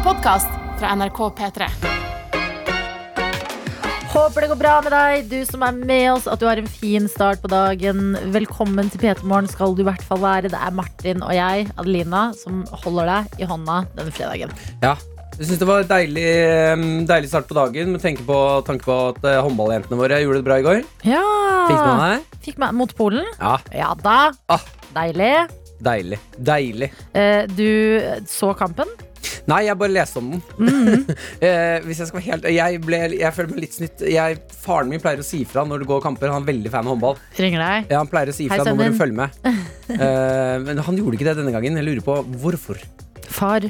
En podkast fra NRK P3. Håper det går bra med deg, du som er med oss, at du har en fin start på dagen. Velkommen til P3 Morgen skal du i hvert fall være. Det er Martin og jeg, Adelina, som holder deg i hånda denne fredagen. Ja. Jeg synes det var en deilig, deilig start på dagen med tanke på, tanke på at eh, håndballjentene våre gjorde det bra i går. Ja! Fikk du med deg? Fikk meg mot Polen. Ja, Ja da. Ah. Deilig. deilig. Deilig. Eh, du så kampen? Nei, jeg bare leste om den. Mm. eh, hvis jeg skal være helt Jeg, ble, jeg føler meg litt snytt. Jeg, faren min pleier å si fra når det går kamper. Han er veldig fan av håndball. Ringer deg. Ja, han pleier å si fra. Nå må du følge med. Eh, men han gjorde ikke det denne gangen. Jeg lurer på hvorfor. Far.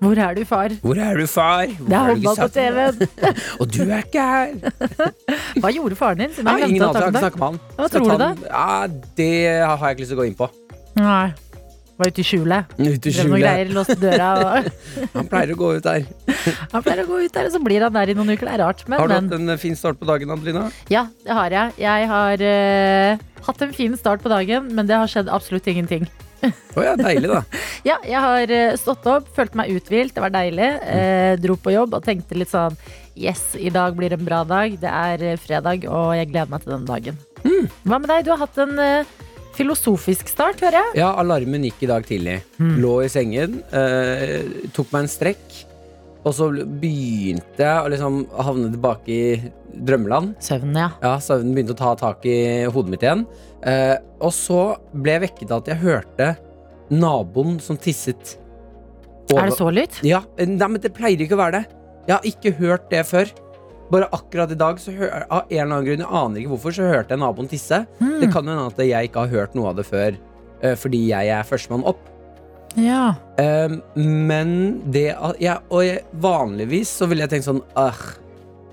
Hvor er du, far? Hvor er du, far? Hvor Det er håndball på? TV-en. Og du er ikke her. Hva gjorde faren din? Siden Ja, ingen anelse. Jeg har ikke snakket med han. Hva tror du da? Ja, det har jeg ikke lyst til å gå inn på. Nei. Var ute i skjulet. Ute i skjulet. greier, låste døra. Og Han pleier å gå ut der. han pleier å gå ut der, og så blir han der i noen uker. Det er rart. Men, Har du hatt en eh, fin start på dagen, Adelina? Ja, det har jeg. Jeg har uh, hatt en fin start på dagen, men det har skjedd absolutt ingenting. Å ja, deilig, da. Ja, jeg har eh, stått opp, følt meg uthvilt, det var deilig. Eh, dro på jobb og tenkte litt sånn Yes, i dag blir det en bra dag. Det er fredag, og jeg gleder meg til denne dagen. Hva med deg? Du har hatt en eh, filosofisk start, hører jeg. Ja, alarmen gikk i dag tidlig. Lå i sengen, eh, tok meg en strekk. Og så begynte jeg å liksom havne tilbake i drømmeland. Søvnen, ja. Ja, Søvnen begynte å ta tak i hodet mitt igjen. Eh, og så ble jeg vekket av at jeg hørte naboen som tisset. Er det så lytt? Ja, eh, nei, men det pleier ikke å være det. Jeg har ikke hørt det før. Bare akkurat i dag, så hør, av en eller annen grunn, jeg aner ikke hvorfor, så hørte jeg naboen tisse. Mm. Det kan hende at jeg ikke har hørt noe av det før, eh, fordi jeg er førstemann opp. Ja. Um, men det at ja, Og jeg, vanligvis så ville jeg tenkt sånn ah,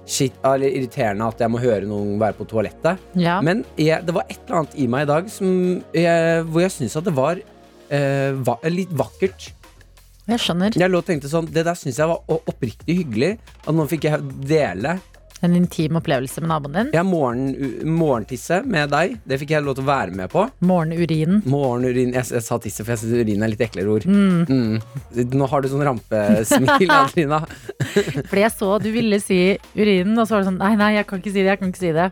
Shit, eller irriterende at jeg må høre noen være på toalettet. ja. Men jeg, det var et eller annet i meg i dag som jeg, hvor jeg syntes at det var uh, va litt vakkert. Jeg skjønner. Jeg lå og tenkte sånn Det der syns jeg var oppriktig hyggelig. At nå fikk jeg dele. En intim opplevelse med naboen din. Jeg morgen, morgentisse med deg. Det fikk jeg lov til å være med på. Morgenurin. Morgenurin Jeg, jeg sa tisse, for jeg syns urin er litt eklere ord. Mm. Mm. Nå har du sånn rampesmil, Adelina. Fordi jeg så du ville si urinen, og så var det sånn Nei, nei, jeg kan ikke si det. jeg kan ikke si det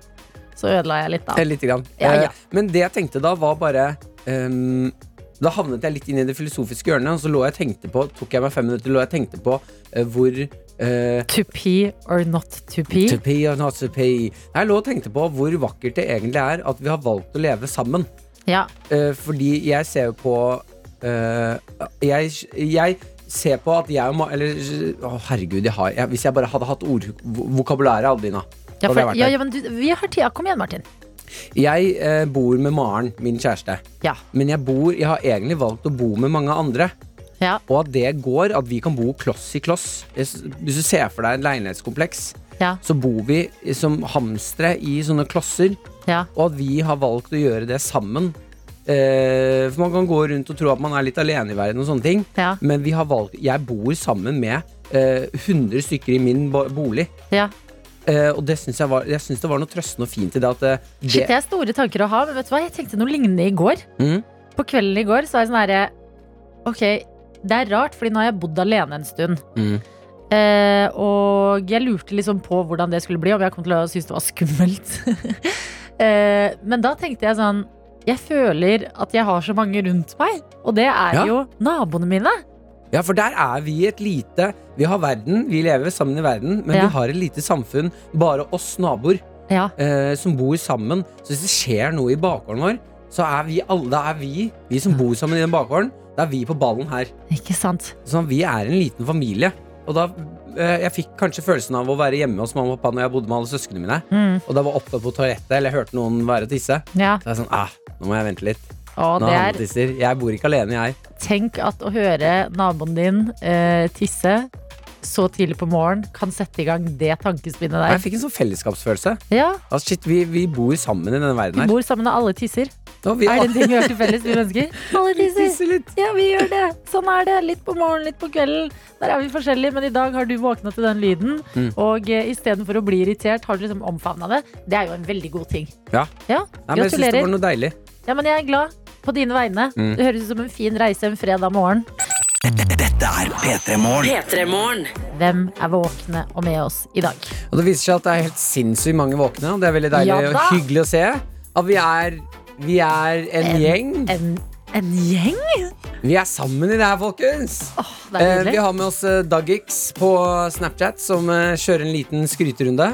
Så ødela jeg litt, da. Litt grann. Ja, ja. Eh, Men det jeg tenkte da, var bare ehm, Da havnet jeg litt inn i det filosofiske hjørnet, og så lå jeg og tenkte på Tok jeg meg fem minutter, lå jeg og tenkte på uh, hvor uh, To pee or not to pee. To pee or not to pee. Jeg lå og tenkte på hvor vakkert det egentlig er at vi har valgt å leve sammen. Ja. Uh, fordi jeg ser jo på jeg, jeg ser på at jeg må Eller å, herregud, jeg har jeg, Hvis jeg bare hadde hatt ordvokabulæret, Adelina Ja, for, ja, ja, men du, vi har tida. Kom igjen, Martin. Jeg eh, bor med Maren, min kjæreste. Ja. Men jeg, bor, jeg har egentlig valgt å bo med mange andre. Ja. Og at det går, at vi kan bo kloss i kloss. Hvis du ser for deg en leilighetskompleks, Ja. så bor vi som hamstere i sånne klosser. ja. Og at vi har valgt å gjøre det sammen. Eh, for man kan gå rundt og tro at man er litt alene i verden, og sånne ting. Ja. Men vi har valgt Jeg bor sammen med eh, 100 stykker i min bo- bolig. Eh, og det syns jeg, var- jeg synes det var noe trøstende og fint i det at eh, det, Shit, det er store tanker å ha, men vet du hva? Jeg tenkte noe lignende i går. Mm. På kvelden i går så var jeg sånn herre Ok, det er rart, fordi nå har jeg bodd alene en stund. Mm. Eh, og jeg lurte liksom på hvordan det skulle bli, om jeg kom til å synes det var skummelt. eh, men da tenkte jeg sånn Jeg føler at jeg har så mange rundt meg, og det er Ja. jo naboene mine. Ja, for der er vi et lite Vi har verden, vi lever sammen i verden, men Ja. vi har et lite samfunn, bare oss naboer, Ja. eh, som bor sammen. Så hvis det skjer noe i bakgården vår, så er vi alle Da er vi, vi som bor sammen i den bakgården, da er vi på ballen her. Ikke sant? Sånn, vi er en liten familie. Og da eh, Jeg fikk kanskje følelsen av å være hjemme hos mamma og pappa når jeg bodde med alle søsknene mine. Mm, Og da var oppe på toalettet, eller jeg hørte noen være og tisse. ja. Så er jeg sånn, ah, nå må jeg vente litt. Og Nå det er han er tisser. Jeg bor ikke alene, jeg. Tenk at å høre naboen din eh, tisse så tidlig på morgenen kan sette i gang det tankespinnet Jeg der. fikk en sånn fellesskapsfølelse. Ja, Altså, shit, vi, vi bor sammen i denne verden vi her. bor sammen og alle tisser. Nå, vi, Er det en ting vi har til felles, vi mennesker? Alle tisser. tisser litt. Ja, vi gjør det. Sånn er det. Litt på morgenen, litt på kvelden. Der er vi forskjellige, men i dag har du våkna til den lyden. Mm. Og eh, istedenfor å bli irritert, har du liksom omfavna det. Det er jo en veldig god ting. Ja. Ja, Nei, men jeg syns det gratulerer. var noe deilig. Ja, men jeg er glad på dine vegne. Mm. Det høres ut som en fin reise en fredag morgen. Dette er P3 Morgen. P3morgen. Hvem er våkne og med oss i dag? Og det viser seg at det er helt sinnssykt mange våkne, og det er veldig deilig Ja og hyggelig å se. At vi er, vi er en, gjeng. En, en gjeng? Vi er sammen i det her, folkens. Oh, det er Eh, vi har med oss eh, Duggix på Snapchat, som eh, kjører en liten skryterunde.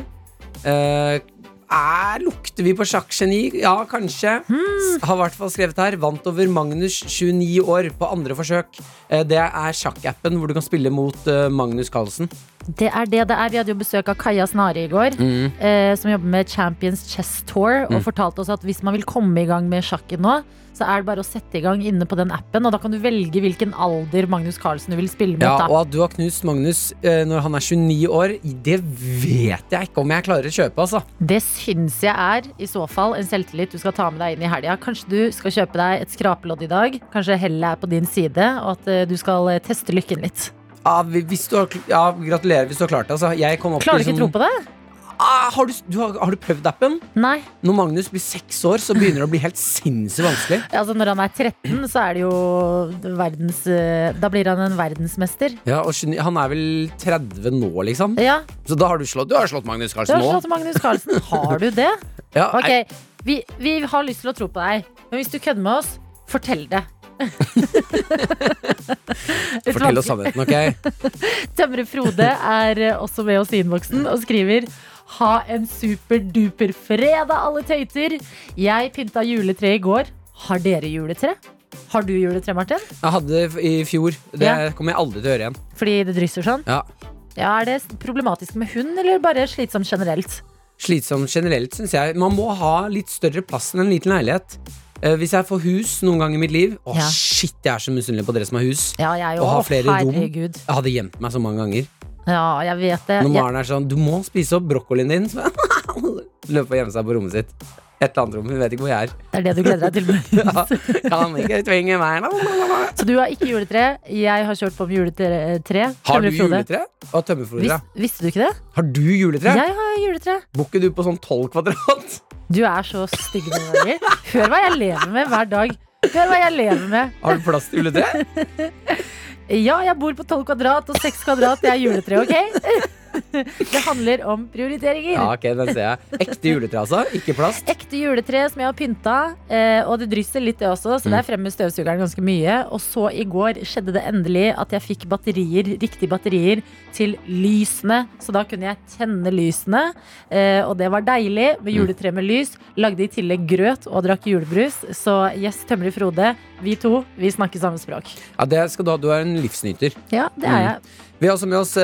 Er, lukter vi på sjakkgeni? Ja, kanskje. Hmm. Har i hvert fall skrevet her. Vant over Magnus, 29 år, på andre forsøk. Eh, det er sjakkappen hvor du kan spille mot eh, Magnus Carlsen. Det er det det er. Vi hadde jo besøk av Kaja Snare i går, Mm. eh, som jobber med Champions Chess Tour, og fortalte oss at hvis man vil komme i gang med sjakken nå, så er det bare å sette i gang inne på den appen, og da kan du velge hvilken alder Magnus Carlsen du vil spille mot. Ja, da. og at du har knust Magnus eh, når han er 29 år, det vet jeg ikke om jeg klarer å kjøpe, altså. Det syns jeg er i så fall en selvtillit du skal ta med deg inn i helga. Kanskje du skal kjøpe deg et skrapelodd i dag. Kanskje hellet er på din side, og at eh, du skal eh, teste lykken litt. Ja, hvis du har, ja, gratulerer hvis du har klart det. Altså. Jeg kom opp Klarer du ikke liksom, tro på det? Ah, har, du, du har, har du prøvd appen? Nei. Når Magnus blir seks år, så begynner det å bli helt sinnssykt vanskelig. Altså Når han er 13, så er det jo verdens eh, Da blir han en verdensmester. Ja, og Han er vel 30 nå, liksom. Ja, Så da har du slått, du har slått Magnus du Carlsen har nå. slått Magnus Carlsen. Har du det? Ja, Ok, vi, vi har lyst til å tro på deg, men hvis du kødder med oss, fortell det. Fortell oss sannheten, ok? Tømre Frode er eh, også med oss i innboksen og skriver Ha en superduper fredag, alle tøyter. Jeg pynta juletre i går. Har dere juletre? Har du juletre, Martin? Jeg hadde det i fjor. Det Ja. kommer jeg aldri til å gjøre igjen. Fordi det drysser sånn? Ja. Ja, Er det problematisk med hund, eller bare slitsomt generelt? Slitsomt generelt, syns jeg. Man må ha litt større plass enn en liten leilighet. Eh, hvis jeg får hus noen gang i mitt liv Å, Ja. shit, jeg er så misunnelig på dere som har hus. Ja, jeg Å ha òg. flere rom. Jeg hadde gjemt meg så mange ganger. Ja, jeg vet det. Når Jeg, Maren er sånn Du må spise opp brokkolien din. Så løper og gjemmer seg på rommet sitt. Et eller annet rom. Hun vet ikke hvor jeg er. det er det du gleder deg til. Ja, kan ikke tvinge meg da. Så du har ikke juletre. Jeg har kjørt på med juletre. Har du juletre? Og tømmerflora. Vis, visste du ikke det? Har du juletre? Jeg har juletre. Bor ikke du på sånn 12 kvadrat? Du er så stygg noen ganger. Hør hva jeg lever med hver dag. Hør hva jeg lever med. Har du plass til juletre? Ja, jeg bor på 12 kvadrat, og seks kvadrat det er juletre, ok? Det handler om prioriteringer. Ja, ok, den ser jeg. Ekte juletre, altså? Ikke plast? Ekte juletre som jeg har pynta, eh, og det drysser litt det også, så Mm. der fremmer støvsugeren ganske mye. Og så i går skjedde det endelig at jeg fikk batterier, riktige batterier til lysene. Så da kunne jeg tenne lysene, eh, og det var deilig med Mm. juletre med lys. Lagde i tillegg grøt og drakk julebrus. Så yes, Tømrer Frode, vi to, vi snakker samme språk. Ja, det skal du ha. Du er en livsnyter. Ja, det er Mm. Vi har også med oss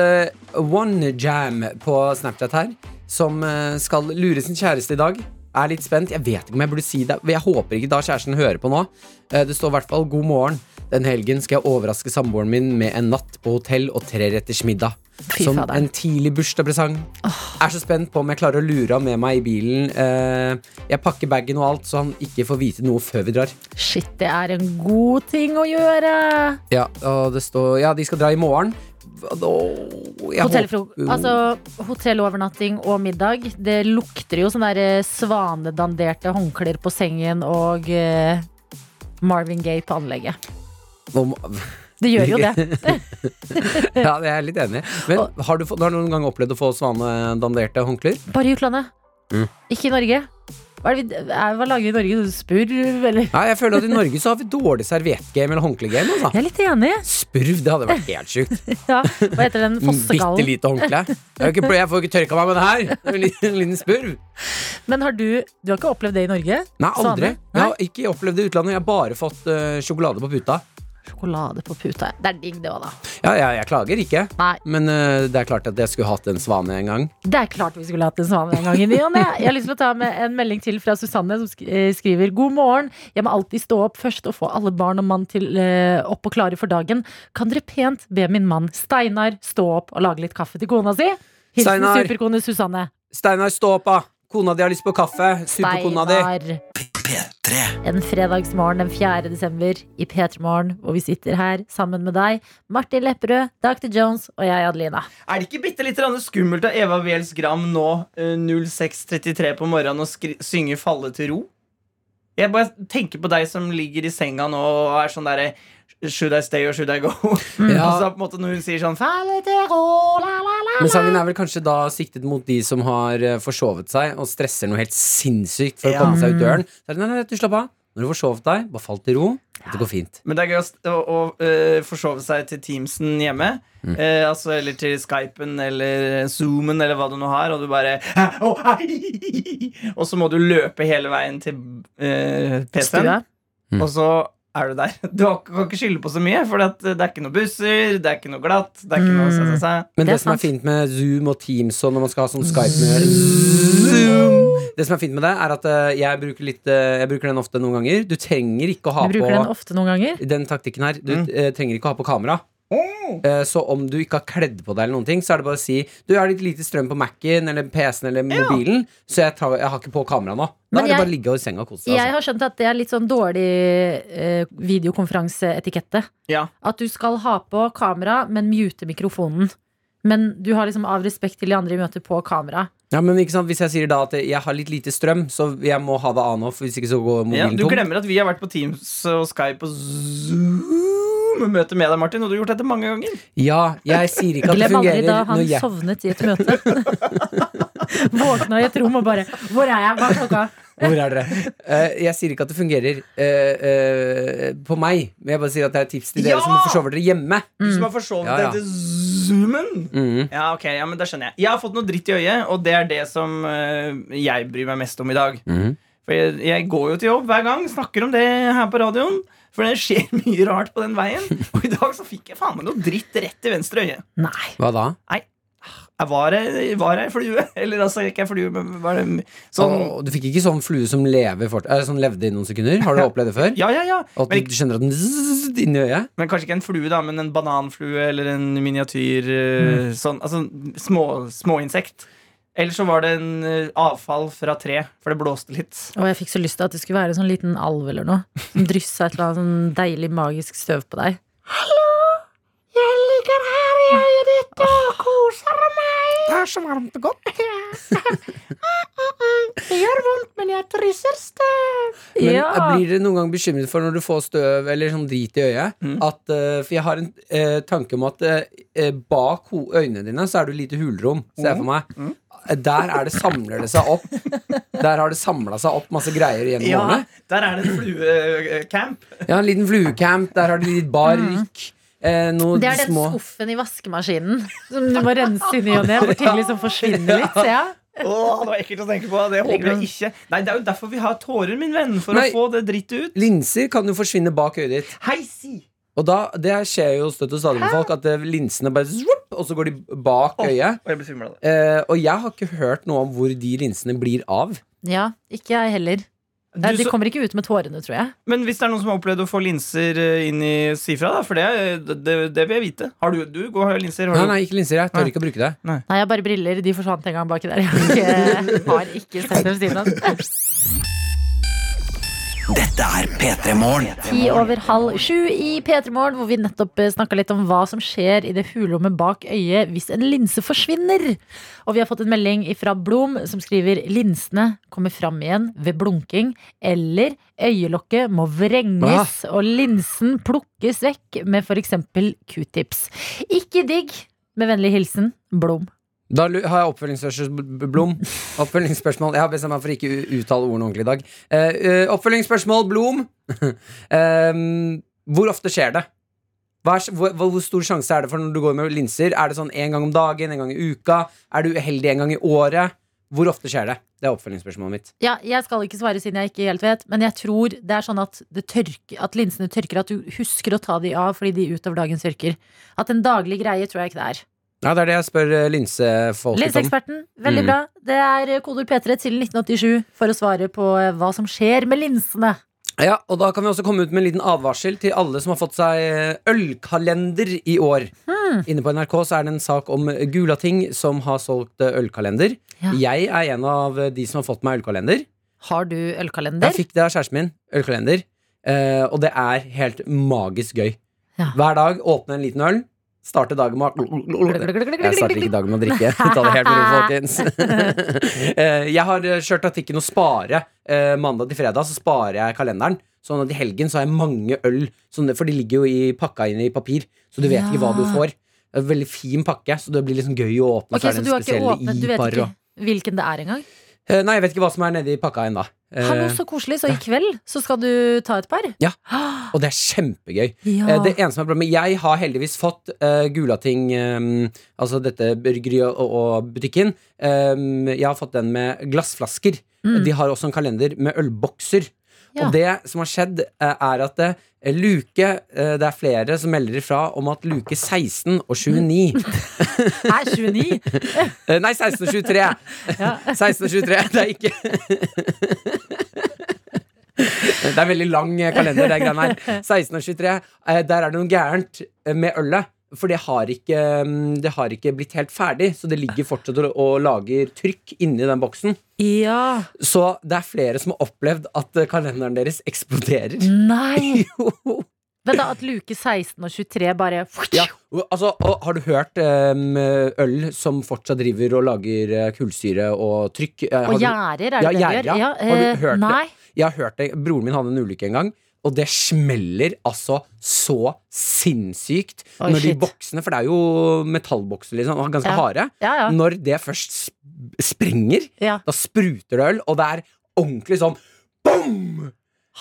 OneJam One på Snapchat her, som eh, skal lure sin kjæreste i dag. Er litt spent. Jeg vet ikke om jeg burde si det. Jeg håper ikke da kjæresten hører på nå. Eh, det står i hvert fall 'God morgen'. Den helgen skal jeg overraske samboeren min med en natt på hotell og treretters middag. Som en tidlig bursdagspresang. Er så spent på om jeg klarer å lure ham med meg i bilen. Eh, jeg pakker bagen og alt, så han ikke får vite noe før vi drar. Shit, det er en god ting å gjøre. Ja, og det står Ja, de skal dra i morgen. Håper- altså, hotellovernatting og middag. Det lukter jo sånne der eh, svanedanderte håndklær på sengen og uh, Marvin Gaye på anlegget. Om- Det gjør jo det. Ja, det er jeg litt enig i. Men har du, har du noen gang opplevd å få svanedanderte håndklær? Bare i utlandet. Mm. Ikke i Norge. Hva, det vi, er, hva lager vi i Norge? Spurv, eller? Nei, jeg føler at i Norge så har vi dårlig serviettgame eller håndklegame. Altså. Jeg er litt enig. Spurv, det hadde vært helt sjukt. Ja, hva heter den Bitte lite håndkle. Jeg, ikke- jeg får ikke tørka meg med det her. En liten, en liten spurv. Men har du, du har ikke opplevd det i Norge? Nei, aldri. Svane? Jeg har ikke opplevd det i utlandet. Jeg har bare fått uh, sjokolade på puta. Sjokolade på puta. Det er digg, det òg, da. Ja, jeg, jeg klager ikke. Nei. Men uh, det er klart at jeg skulle hatt en svane en gang. Det er klart vi skulle hatt en svane en gang i ny og ne. Jeg har lyst til å ta med en melding til fra Susanne, som eh, skriver God morgen. Jeg må alltid stå opp først og få alle barn og mann til, uh, opp og klare for dagen. Kan dere pent be min mann Steinar stå opp og lage litt kaffe til kona si? Hilsen Steinar. superkone Susanne. Steinar, stå opp, da! Kona di har lyst på kaffe. Superkona di. Steinar. P3. En fredagsmorgen den 4. desember i P3 Morgen, hvor vi sitter her sammen med deg, Martin Lepperød, Dr. Jones og jeg, Adelina. Er det ikke bitte litt skummelt av Eva Wels Gram nå eh, 06.33 på morgenen å skri synge 'Falle til ro'? Jeg bare tenker på deg som ligger i senga nå og er sånn derre Should I stay or should I go? Ja. Altså på en måte Når hun sier sånn «Falle til ro, la, la, la». Men sangen er vel kanskje da siktet mot de som har eh, forsovet seg og stresser noe helt sinnssykt for å komme seg ut døren. Så er det, nei, nei, du slapp av. Når du har forsovet deg, bare fall til ro. Det går fint. Men det er gøy å, å, å eh, forsove seg til Teamsen hjemme. Mm. Eh, altså, eller til Skypen eller Zoomen eller hva du nå har, og du bare oh, Å, hei!» Og så må du løpe hele veien til eh, PC-en, Mm. og så er du der. Du kan ikke skylde på så mye, for det er ikke noe busser, det er ikke noe glatt. Det er ikke noe se, se, se. Men Det det, er som er fint med Zoom og Teams og når man skal ha sånn Skype Det som er fint med det, er at eh, jeg bruker, litt, eh, jeg bruker den ofte noen ganger. Du trenger ikke å ha Du bruker den på ofte noen ganger. den taktikken her. Du Mm. eh, trenger ikke å ha på kamera. Eh, så om du ikke har kledd på deg, eller noen ting så er det bare å si Du har litt lite strøm på Mac-en eller PC-en eller mobilen, så jeg, tar, jeg har ikke på kamera nå. Da Men er det jeg- bare å ligge i senga og kose seg. Jeg Altså. har skjønt at det er litt sånn dårlig eh, videokonferanseetikette. Ja. At du skal ha på kamera, men mute mikrofonen. Men du har liksom av respekt til de andre i møtet på kamera. Ja, men ikke sant, Hvis jeg sier da at jeg har litt lite strøm, så jeg må ha det an off, hvis ikke så går Ja, tomt du glemmer at vi har vært på Teams og Skype og Zoom-møte med deg, Martin, og du har gjort dette mange ganger. Ja, jeg sier ikke at det fungerer. Glem aldri da han jeg sovnet i et møte. Våkna i et rom og bare 'Hvor er jeg? Hva er klokka?' Hvor er dere? Uh, jeg sier ikke at det fungerer uh, uh, på meg, men jeg bare sier at det er et tips til dere Ja! som forsover dere hjemme. Du som har forsovet Ja, ja. Zoomen. Mm. Ja, ok, ja, men da skjønner jeg. Jeg har fått noe dritt i øyet, og det er det som jeg bryr meg mest om i dag. Mm. For jeg, jeg går jo til jobb hver gang, snakker om det her på radioen. For det skjer mye rart på den veien. Og i dag så fikk jeg faen meg noe dritt rett i venstre øye. Nei. Hva da? Jeg var ei flue? Eller altså, ikke ei flue, men var det sånn Å, du fikk ikke sånn flue som, lever fort, eh, som levde i noen sekunder? Har du opplevd det før? Ja, ja, ja. Og At Men, du kjenner at den zzz inni øyet? men kanskje ikke en flue, da, men en bananflue eller en miniatyr mm. sånn, Altså små, småinsekt. Eller så var det en eh, avfall fra tre, for det blåste litt. Og jeg fikk så lyst til at det skulle være en sånn liten alv eller noe. Som dryssa et eller annet sånn deilig, magisk støv på deg. Hallo! Jeg ligger her i øyet ditt og koser meg. Det er så varmt og godt. Det gjør vondt, men jeg trysser støv. Men Ja. eh, blir dere noen gang bekymret for når du får støv eller sånn drit i øyet? Mm. At, eh, for jeg har en eh, tanke om at eh, eh, bak øynene dine så er det lite hulrom. Ser jeg for meg. Mm. Eh, Der er det samler det seg opp. Der har det samla seg opp masse greier gjennom Ja, årene. der er det en fluecamp. Ja, en liten fluecamp. Der har de litt bark. Mm. Eh, noe. Det er den små skuffen i vaskemaskinen som du må rense inn i og ned. hvor ting liksom forsvinner litt. Ja. Oh, det var ekkelt å tenke på. Det håper jeg ikke. Nei, Det er jo derfor vi har tårer, min venn. For Nei. å få det drittet ut. Linser kan jo forsvinne bak øyet ditt. Hei, si! Og da, Det skjer jo støtt og stadig med folk, at eh, linsene bare zvup, Og så går de bak Åh. øyet. Og jeg blir svimmel av det. Eh, og jeg har ikke hørt noe om hvor de linsene blir av. ja, ikke jeg heller. Nei, de så, kommer ikke ut med tårene, tror jeg. men hvis det er noen som har opplevd å få linser eh, inn i Si fra, da. For det, det, det vil jeg vite. Har du, du går har linser? Har Nei, du? nei, ikke linser. Jeg tør Nei. ikke å bruke det. Nei, jeg har bare briller. De forsvant en gang baki der. Jeg har ikke, har ikke sett dem siden. Dette er P3 Morgen. Ti over halv sju i P3 Morgen, hvor vi nettopp snakka litt om hva som skjer i det hulrommet bak øyet hvis en linse forsvinner. Og vi har fått en melding fra Blom som skriver linsene kommer fram igjen ved blunking, eller øyelokket må vrenges og linsen plukkes vekk med f.eks. q-tips. Ikke digg. Med vennlig hilsen Blom. Da har jeg oppfølgingsspørsmål. Oppfølgingsspørsmål. Jeg har bestemt meg for ikke å uttale ordene ordentlig i dag. Eh, oppfølgingsspørsmål, Blom. Em, hvor ofte skjer det? Er, hvor, hvor stor sjanse er det for når du går med linser? Er det sånn en gang om dagen, en gang i uka? Er du uheldig en gang i året? Hvor ofte skjer det? Det er oppfølgingsspørsmålet mitt. Ja, jeg skal ikke svare siden jeg ikke helt vet, men jeg tror det er sånn at, tørker, at linsene tørker, at du husker å ta de av fordi de utover dagen tørker. At en daglig greie tror jeg ikke det er. Ja, det er det jeg spør eh, linsefolket om. Linseeksperten, veldig Mm. bra. Det er kodord P3 til 1987 for å svare på eh, hva som skjer med linsene. Ja, og da kan vi også komme ut med en liten advarsel til alle som har fått seg eh, ølkalender i år. Hmm. Inne på NRK så er det en sak om Gulating som har solgt eh, ølkalender. Ja. Jeg er en av eh, de som har fått meg ølkalender. Har du ølkalender? Jeg fikk det av kjæresten min. Ølkalender. Eh, og det er helt magisk gøy. Ja. Hver dag åpne en liten øl. Starte dagen med å Jeg starter ikke dagen med å drikke. Ta det helt med ro, folkens. Eh, jeg har eh, kjørt taktikken å spare eh, mandag til fredag, så sparer jeg kalenderen. Sånn at i helgen så har jeg mange øl, for de ligger jo i, pakka inn i papir. Så du vet ikke hva du får. Er en veldig fin pakke, så det blir liksom gøy å åpne. Okay, så er så du har ikke åpnet Du vet ikke hvilken det er engang? Eh, Nei, jeg vet ikke hva som er nedi pakka ennå. Eh, Hallo, så koselig. Så i kveld så skal du ta et par? Ja. og det er kjempegøy. Ja. Eh, Det eneste som er problemet Jeg har heldigvis fått uh, Gulating um, Altså dette bryggeriet og, og butikken um, Jeg har fått den med glassflasker Mm. De har også en kalender med ølbokser Ja. Og det som har skjedd eh, Er at eh, luke eh, Det er flere som melder ifra om at luke 16 og 29 Er 29? eh, Nei, 16 og 23 Ja. 16 og 23, det er ikke Det er veldig lang kalender, det greiene her. 16 og 23. eh, Der er det noe gærent med ølet. For det har, ikke, mm, det har ikke blitt helt ferdig, så det ligger fortsatt og, lager trykk inni den boksen. Ja. Så det er flere som har opplevd at eh, kalenderen deres eksploderer. Nei! Jo. Men da at luke 16 og 23 bare Ja, altså, har du hørt um, øl som fortsatt driver og lager eh, kullsyre og trykk? Eh, har Og gjerder, er det Ja, det de gjør? ja. Har du hørt nei. det? Jeg har hørt det, Broren min hadde en ulykke en gang, og det smeller altså så sinnssykt Oi, når de boksene, for det er jo metallbokser, liksom, og ganske Ja. harde. Ja, ja. Når det først sp- sprenger, da spruter det øl, og det er ordentlig sånn bom!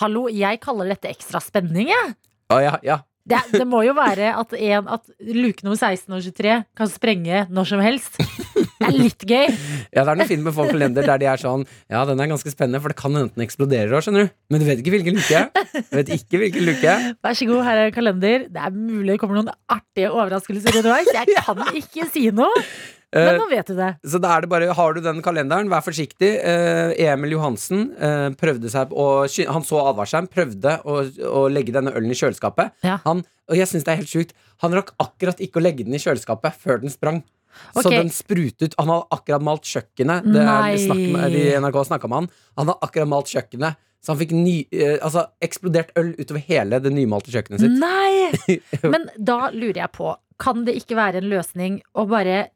Hallo, jeg kaller dette ekstra spenning, jeg. Ja, ja, ja. Det, det må jo være at, en, at luke nummer 16 og 23 kan sprenge når som helst. Det er litt gøy. ja, det er noe fint med folk kalender der de er sånn Ja, den er ganske spennende, for det kan hende den eksploderer òg, skjønner du. Men du vet ikke hvilken luke. Du vet ikke hvilken luke. Vær så god, her er kalender. Det er mulig det kommer noen artige overraskelser underveis. Jeg kan ikke si noe, Eh, men nå vet du det. Så da er det bare, har du den kalenderen, vær forsiktig. Eh, Emil Johansen eh, prøvde seg å Han så advarselen, prøvde å, å legge denne ølen i kjøleskapet. Ja. Han, og jeg synes det er helt sjukt. Han rakk akkurat ikke å legge den i kjøleskapet før den sprang. Så Ok. den sprutet. Han hadde akkurat malt kjøkkenet. Det er snakk de NRK snakka med han. Han hadde akkurat malt kjøkkenet. Så han fikk ny, eh, altså, eksplodert øl utover hele det nymalte kjøkkenet sitt. Nei! Men da lurer jeg på, kan det ikke være en løsning å bare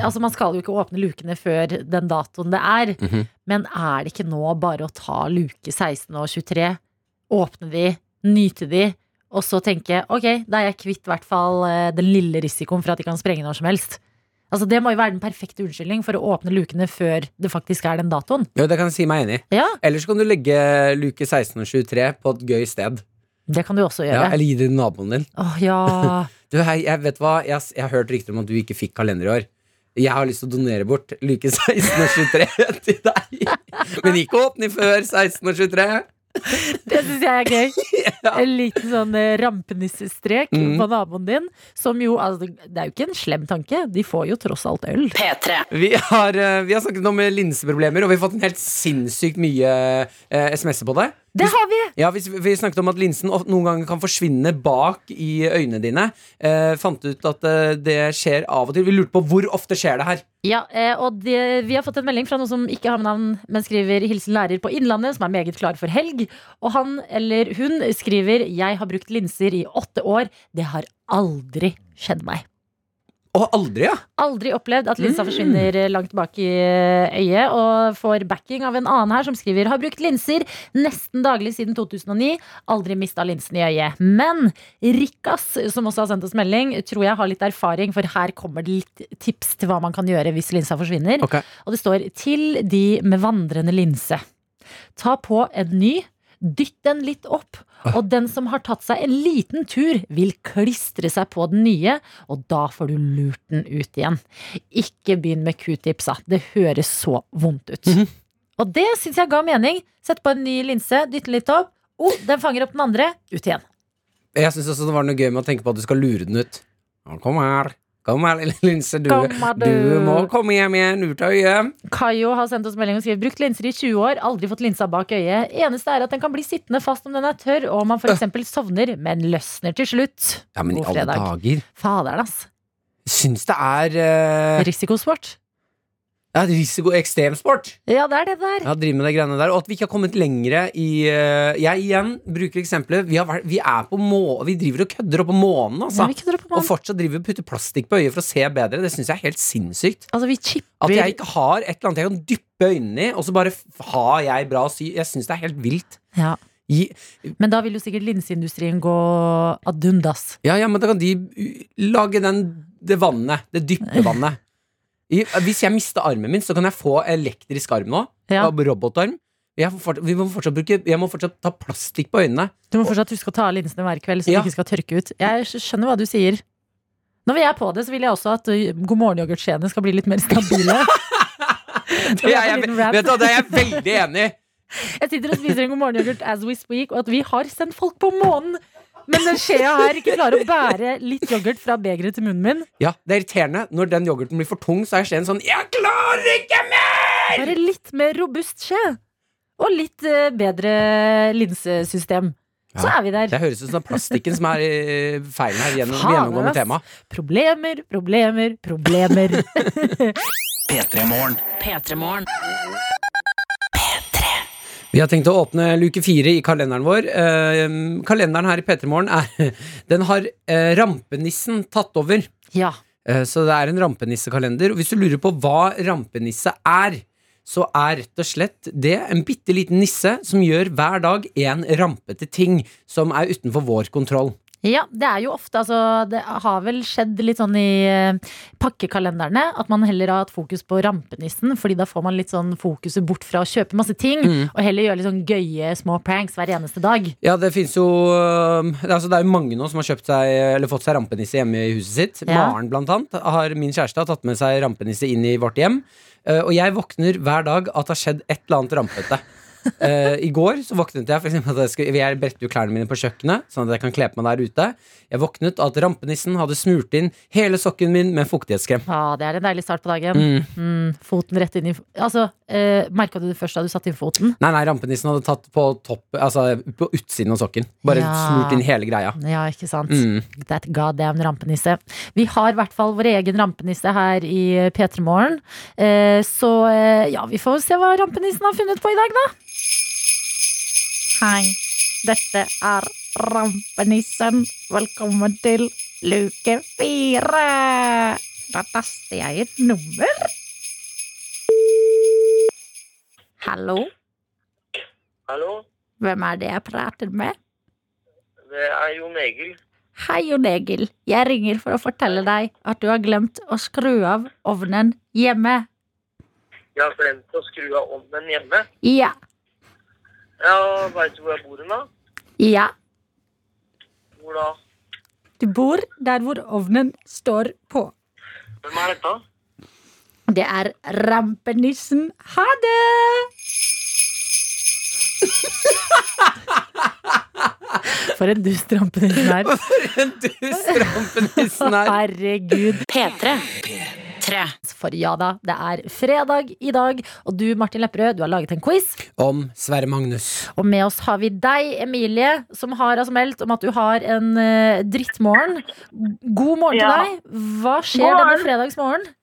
Altså Man skal jo ikke åpne lukene før den datoen det er. Mhm. Men er det ikke nå bare å ta luke 16 og 23, åpne de, nyte de, og så tenke ok, da er jeg kvitt i hvert fall eh, den lille risikoen for at de kan sprenge når som helst. Altså Det må jo være den perfekte unnskyldning for å åpne lukene før det faktisk er den datoen. Jo, det kan jeg si meg enig i. Ja, Ellers kan du legge luke 1623 på et gøy sted. det kan du også gjøre. Ja, eller gi det til naboen din. Åh, ja. Du, hei, jeg vet hva, jeg, jeg har hørt rykter om at du ikke fikk kalender i år. Jeg har lyst til å donere bort luke 16 og 23 til deg. Men ikke åpne før 16 og 23. Det syns jeg er gøy. En liten sånn eh, rampenissestrek Mm. på naboen din. Som jo, altså, det er jo ikke en slem tanke. De får jo tross alt øl. Vi har, eh, vi har snakket om eh, linseproblemer, og vi har fått en helt sinnssykt mye eh, SMS-er på det. Det har vi! Ja, vi, vi snakket om at linsen noen ganger kan forsvinne bak i øynene dine. Eh, fant ut at eh, det skjer av og til. Vi lurte på hvor ofte skjer det her. Ja, eh, og det, Vi har fått en melding fra noen som ikke har med navn, men skriver 'Hilsen lærer på Innlandet', som er meget klar for helg. Og han eller hun skriver 'Jeg har brukt linser i åtte år. Det har aldri skjedd meg'. Og aldri, ja! Aldri opplevd at linsa forsvinner eh, langt bak i eh, øyet. Og får backing av en annen her som skriver har brukt linser nesten daglig siden 2009. Aldri mista linsen i øyet. Men Rikkas, som også har sendt oss melding, tror jeg har litt erfaring, for her kommer det litt tips til hva man kan gjøre hvis linsa forsvinner. Okay. Og det står 'til de med vandrende linse'. Ta på en ny. Dytt den litt opp, og den som har tatt seg en liten tur, vil klistre seg på den nye, og da får du lurt den ut igjen. Ikke begynn med q-tipsa. Det høres så vondt ut. Og det syns jeg ga mening. Sett på en ny linse, dytt den litt opp. Oh, den fanger opp den andre. Ut igjen. Jeg syns også det var noe gøy med å tenke på at du skal lure den ut. Kom her. Kom her, lille linse. Du, du? du må komme hjem igjen. Ut av øyet. Kayo har sendt oss melding og skriver brukt linser i 20 år, aldri fått linsa bak øyet. Eneste er at den kan bli sittende fast om den er tørr, og om man f.eks. sovner, men løsner til slutt. Ja, men i alle dager. Faderen, ass. Syns det er uh... Risikosport. Ja, risiko ekstremsport. Ja, det er det der. Ja, driver med det greiene der Og at vi ikke har kommet lengre i uh, Jeg igjen bruker eksempelet. Vi, vært, vi er på må Vi driver og kødder opp på månen, altså. Ja, på og fortsatt driver vi og putter plastikk på øyet for å se bedre. Det syns jeg er helt sinnssykt. Altså, vi At jeg ikke har et eller annet jeg kan dyppe øynene i, og så bare har jeg bra sy. Jeg syns det er helt vilt. ja. I, Men da vil jo sikkert linseindustrien gå ad undas. ja, ja, men da kan de lage den, det vannet. Det dyppe vannet. Hvis jeg mister armen min, så kan jeg få elektrisk arm nå. Ja. Robotarm. Jeg, vi må fortsatt bruke, jeg må fortsatt ta plastikk på øynene. Du må fortsatt huske å ta av linsene hver kveld, så Ja. de ikke skal tørke ut. Jeg skjønner hva du sier. Når vi er på det, så vil jeg også at God morgen-yoghurtskjeene skal bli litt mer stabile. Det er jeg, vet du, det er jeg veldig enig i. Jeg sitter og spiser en God morgen-yoghurt as we speak, og at vi har sendt folk på månen! Men den skjea her ikke klarer å bære litt yoghurt fra begeret til munnen min. Ja, Det er irriterende. Når den yoghurten blir for tung, så er skjeen sånn Jeg klarer ikke mer! Bare litt mer robust skje. Og litt eh, bedre linsesystem. Så er vi der. Det høres ut som plastikken som er i feilen her gjennom Faen, gjennomgående tema. Problemer, problemer, problemer. P3 Morgen. P3morgen. Vi har tenkt å åpne luke fire i kalenderen vår. Eh, kalenderen her i P3 Morgen er Den har eh, rampenissen tatt over. ja. Eh, så det er en rampenissekalender. Og hvis du lurer på hva rampenisse er, så er rett og slett det en bitte liten nisse som gjør hver dag en rampete ting som er utenfor vår kontroll. Ja, det er jo ofte altså, Det har vel skjedd litt sånn i eh, pakkekalenderne at man heller har hatt fokus på rampenissen, fordi da får man litt sånn fokuset bort fra å kjøpe masse ting, og heller gjøre litt sånn gøye små pranks hver eneste dag. Ja, det fins jo øh, altså, det er jo mange nå som har kjøpt seg Eller fått seg rampenisse hjemme i huset sitt. Ja. Maren, blant annet, har min kjæreste har tatt med seg rampenisse inn i vårt hjem. Eh, og jeg våkner hver dag at det har skjedd et eller annet rampete. Eh, I går så våknet jeg for eksempel, at jeg, skal, jeg brettet jo klærne mine på kjøkkenet, sånn at jeg kan kle på meg der ute. Jeg våknet at rampenissen hadde smurt inn hele sokken min med fuktighetskrem. Ja, det er en deilig start på dagen. Mm. Mm, foten rett inn i Altså, uh, merka du det først da du satte inn foten? Nei, nei, rampenissen hadde tatt på topp Altså på utsiden av sokken. Bare Ja. smurt inn hele greia. Ja, ikke sant? Mm. That goddamn rampenisse. Vi har i hvert fall vår egen rampenisse her i P3 Morgen. Uh, så uh, ja, vi får se hva rampenissen har funnet på i dag, da. Hei, dette er rampenissen. Velkommen til luke fire. Da taster jeg et nummer. Hallo, Hallo, hvem er det jeg prater med? det er Jon Egil. Hei, Jon Egil. Jeg ringer for å fortelle deg at du har glemt å skru av ovnen hjemme. Jeg har glemt å skru av ovnen hjemme. Ja. Ja, Veit du hvor jeg bor hen, da? Ja. Hvor da? Du bor der hvor ovnen står på. Hvem er dette? Det er rampenissen. Ha det! For en dust rampenissen er. En dust rampenissen her. Herregud. P3. Tre. For ja da, det er fredag i dag, og du, Martin Lepperød, du har laget en quiz. Om Sverre Magnus. Og med oss har vi deg, Emilie, som har altså meldt om at du har en uh, drittmorgen. God morgen Ja. til deg. Hva skjer morgen. denne fredagsmorgenen?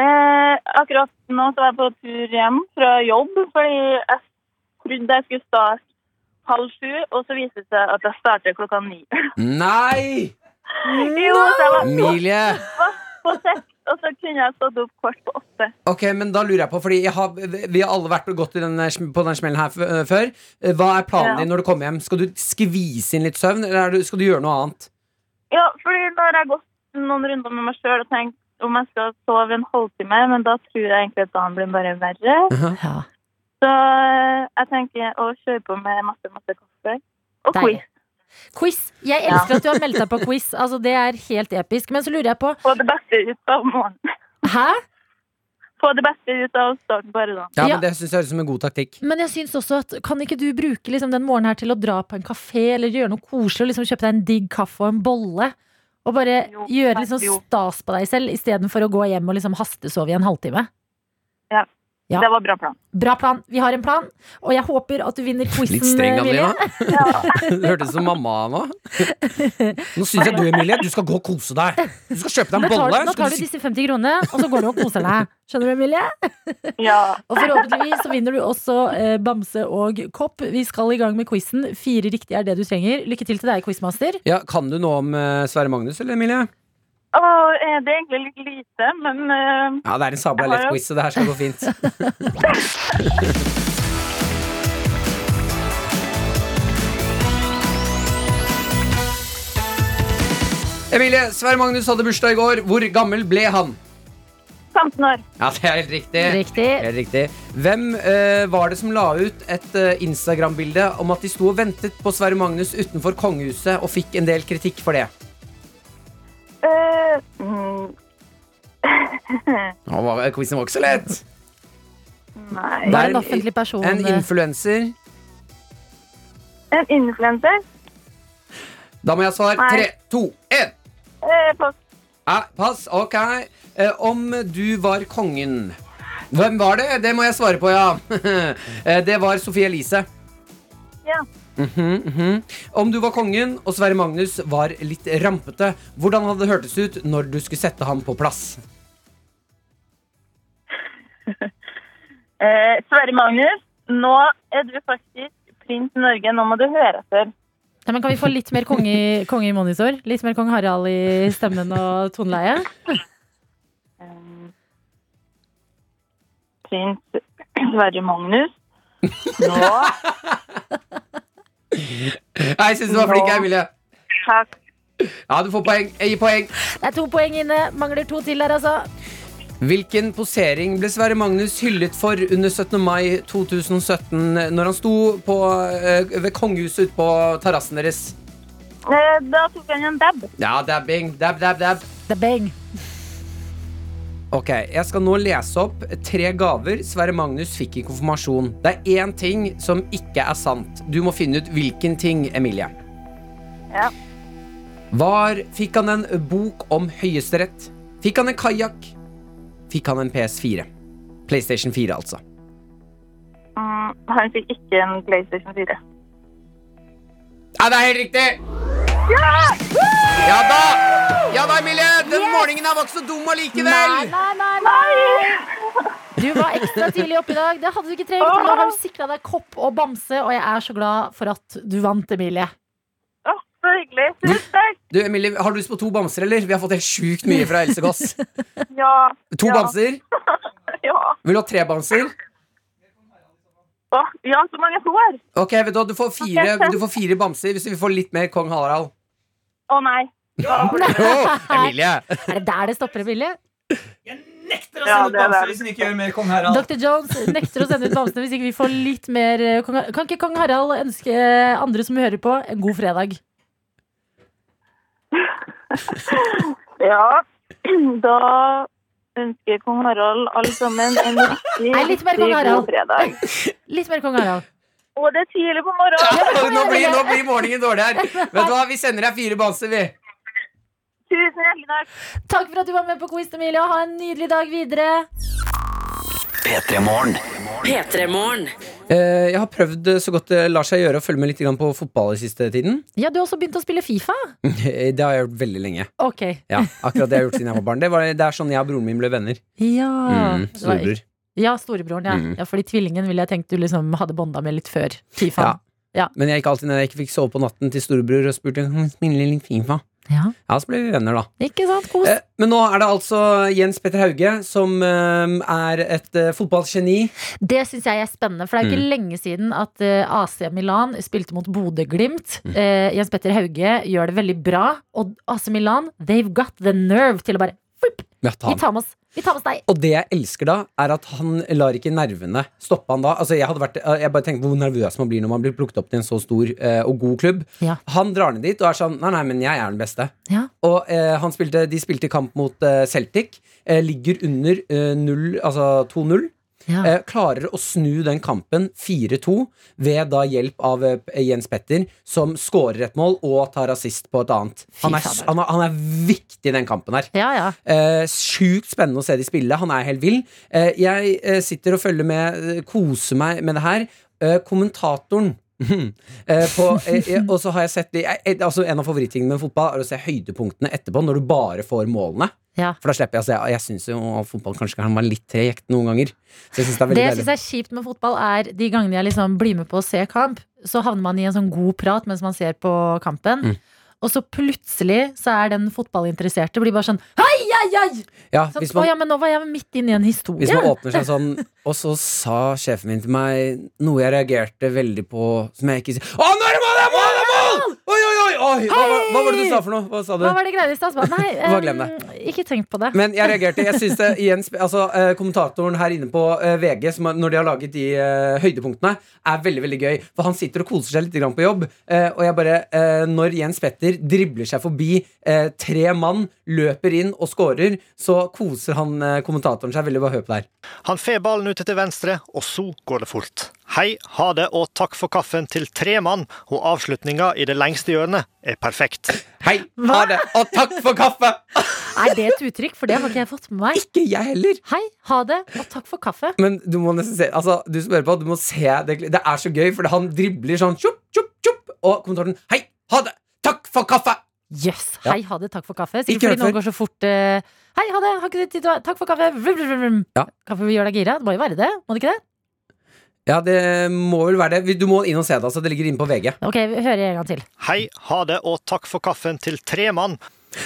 Eh, akkurat nå så var jeg på tur hjem fra jobb, fordi jeg trodde jeg skulle starte halv sju, og så viste det seg at jeg starter klokka ni. Nei! jo, jeg var på, Emilie! på så kunne jeg stått opp kvart på åtte. Ok, men da lurer jeg på, fordi jeg har, vi har alle vært gått i denne, sm- på den smellen her øh, før. Eh, Hva er planen Ja. din når du kommer hjem? Skal du skvise inn litt søvn, eller er du, skal du gjøre noe annet? Ja, fordi nå har jeg gått noen runder med meg sjøl og tenkt om jeg skal sove en halvtime, men da tror jeg egentlig at dagen blir bare verre. Ja. Så eh, jeg tenker å kjøre på med masse, masse kaffe. Og Deilig. quiz. Quiz. Jeg elsker at du har meldt deg på quiz. Altså, det er helt episk. Men så lurer jeg på Få det beste ut av morgenen. Hæ? Få det beste ut av starten bare da. Ja, Ja. men Det syns jeg høres ut som en god taktikk. Men jeg synes også at kan ikke du bruke liksom, den morgenen her til å dra på en kafé eller gjøre noe koselig og liksom kjøpe deg en digg kaffe og en bolle? Og bare Jo, gjøre liksom jo. stas på deg selv istedenfor å gå hjem og liksom hastesove i en halvtime? Ja. Ja. Det var bra plan. Bra plan. Vi har en plan, og jeg håper at du vinner quizen. Litt streng. Adelina. Du hørtes ut som mamma nå. Nå syns jeg du, Emilie, du skal gå og kose deg. Du skal kjøpe deg en bolle. nå tar du du disse 50 kronene, og så går du og koser deg. Skjønner du, Emilie? Ja. Og forhåpentligvis så vinner du også eh, bamse og kopp. Vi skal i gang med quizen. Fire riktige er det du trenger. Lykke til til deg, quizmaster. Ja, kan du noe om eh, Sverre Magnus, eller Emilie? Og, eh, det er egentlig litt lite, men uh, Ja, det er en sabla lett quiz, så det her skal gå fint. Emilie, Sverre Magnus hadde bursdag i går. Hvor gammel ble han? 15 år. Ja, det er helt riktig. Riktig. Helt riktig. Hvem eh, var det som la ut et eh, Instagram-bilde om at de sto og ventet på Sverre Magnus utenfor kongehuset og fikk en del kritikk for det? Eh, mm, Nå var Quizen var ikke så lett. nei. Det er en en- offentlig person. En influenser. En influenser? Da må jeg svare. Nei. Tre, to, én. Eh, pass. Eh, pass. Ok. Eh, om du var kongen Hvem var det? Det må jeg svare på, ja. Eh, det var Sofie Elise. Ja. Mhm, -hmm. Om du var kongen og Sverre Magnus var litt rampete, hvordan hadde det hørtes ut når du skulle sette ham på plass? Eh, Sverre Magnus, nå er du faktisk prins Norge. Nå må du høre etter. Ja, men kan vi få litt mer konge, i- konge i monitor? Litt mer kong Harald i stemmen og toneleie? Prins Sverre Magnus. Nå Jeg syns du var flink, Emilie. Takk. Ja, du får poeng. Jeg gir poeng. Det er to poeng inne. Mangler to til der, altså. Hvilken posering ble Sverre Magnus hyllet for under 17. mai 2017 når han sto på, eh, ved kongehuset ute på terrassen deres? Eh, da tok han en dab. Ja, dabbing. Dab, dab, dab. Bang. Ok, Jeg skal nå lese opp tre gaver Sverre Magnus fikk i konfirmasjon. Det er én ting som ikke er sant. Du må finne ut hvilken ting, Emilie. Ja. Var Fikk han en bok om Høyesterett? Fikk han en kajakk? Fikk han en PS4? PlayStation 4, altså. Mm, han fikk ikke en PlayStation 4. Ja, det er helt riktig! Ja da! Ja da, Emilie! Den morgenen her var ikke så dum Nei, allikevel! nei, nei, nei. Du var ekstra tidlig oppe i dag. Det hadde du ikke trengt. Nå har du sikra deg kopp og bamse, og jeg er så glad for at du vant, Emilie. Å, så hyggelig. Tusen takk. Du, Emilie, Har du lyst på to bamser, eller? Vi har fått helt sjukt mye fra Else Gåss. Ja. To Ja. bamser? Ja. Vil du ha tre bamser? Ja, så mange får. Ok, vet Du du får fire, du får fire bamser hvis vi får litt mer kong Harald. Å nei. Jo, Emilie! Er det der det stopper, Emilie? Nekter å sende ja, ut bamser hvis den ikke gjør mer kong Harald. Dr. Jones nekter å sende ut bamsene hvis ikke vi får litt mer eh, kong Harald. Kan ikke kong Harald ønske andre som hører på, en god fredag? Ja, da ønsker kong Harald alle sammen en riktig, Nei, litt mer kong riktig Harald. god fredag. Litt mer kong Harald. Og det er tidlig på morgenen. Nå blir, nå blir morgenen dårlig her. Vet du hva, Vi sender deg fire bamser, vi. Tusen hjertelig takk. Takk for at du var med på quiz, Emilie, og ha en nydelig dag videre. P3 Morgen. P3morgen. Eh, jeg har prøvd så godt det lar seg gjøre å følge med litt på fotball i siste tiden. Ja, du har også begynt å spille Fifa? Det har jeg gjort veldig lenge. Ok. Ja, akkurat det jeg har gjort siden jeg var barn. Det, var, det er sånn jeg og broren min ble venner. Ja. Mm, Storebror. Ja, storebroren, ja. Mm. ja. Fordi tvillingen ville jeg tenkt du liksom hadde bånda med litt før Fifa. Ja. Men jeg gikk alltid når jeg ikke fikk sove på natten til storebror og spurte om han spille litt Fifa. Ja. Ja, så ble vi venner, da. Ikke sant? Kos. Eh, men nå er det altså Jens Petter Hauge som eh, er et eh, fotballgeni. Det syns jeg er spennende, for det er jo ikke Mm. lenge siden at eh, AC Milan spilte mot Bodø-Glimt. Mm. Eh, Jens Petter Hauge gjør det veldig bra, og AC Milan, they've got the nerve til å bare Ja, Vi tar med oss, vi tar med oss deg. Og det jeg elsker da, er at han lar ikke nervene stoppe han da. Altså Jeg hadde vært Jeg bare tenker hvor nervøs man blir når man blir plukket opp til en så stor eh, og god klubb. Ja. Han drar ned dit og er sånn Nei, nei, men jeg er den beste. Ja. Og eh, han spilte, de spilte kamp mot eh, Celtic. Eh, ligger under eh, altså 2-0. Ja. eh, klarer å snu den kampen 4-2 ved da hjelp av eh, Jens Petter, som scorer et mål og tar assist på et annet. Han er, han er, han er viktig i den kampen her. ja, ja. Eh, Sjukt spennende å se de spille. Han er helt vill. Eh, jeg eh, sitter og følger med, koser meg med det her. Kommentatoren på, Og så har jeg sett altså En av favorittingene med fotball er å se høydepunktene etterpå, når du bare får målene. Ja. For da slipper jeg å se Jeg syns jo at fotball kanskje kan være litt tregt noen ganger. Så jeg synes det er Det jeg syns er kjipt med fotball, er de gangene jeg liksom blir med på å se kamp, så havner man i en sånn god prat mens man ser på kampen. Mm. Og så plutselig så er den fotballinteresserte blir bare sånn Hei, hei, hei! Ja, Sånn, man, ja, men nå var jeg midt inne i en historie. hvis man åpner seg sånn Og så sa sjefen min til meg noe jeg reagerte veldig på, som jeg ikke sier Å, nå er det mål! Det er mål! Det er mål! Oi, oi, oi! Hva, var- hva var det du sa for noe? Hva sa du? Hva var det greia i stad? Nei, um, ikke tenk på det. Men jeg reagerte. Jeg synes det igjen altså, eh, Kommentatoren her inne på eh, VG, som når de har laget de uh, høydepunktene, er veldig veldig gøy. For han sitter og koser seg litt grann på jobb. Uh, og jeg bare uh, Når Jens Petter dribler seg forbi tre mann, løper inn og scorer, så koser han kommentatoren seg veldig. Bare hør på det her. Han får ballen ut til venstre, og så går det fort. Hei, ha det og takk for kaffen til tre mann, og avslutninga i det lengste hjørnet er perfekt. Hei, ha det, og takk for kaffe! Er det et uttrykk? For det har ikke jeg fått med meg. Ikke jeg heller. Hei, ha det, og takk for kaffe. Men du må nesten se Altså, du som hører på, du må se det. Det er så gøy, for han dribler sånn tjopp, tjopp, tjopp, og kommentaren Hei, ha det, takk for kaffe! Jøss. Yes. Hei, ha det, takk for kaffe. Sikkert fordi noen går så fort. Uh, Hei, ha det, har ikke du tid til å Takk for kaffe. Vrum, vrum, vrum. Ja. Kaffe vil gjøre deg gira. Det må jo være det, må det ikke det? Ja, det må vel være det. Du må inn og se det. altså Det ligger inne på VG. Ok, vi hører en gang til. Hei, ha det og takk for kaffen til tre mann.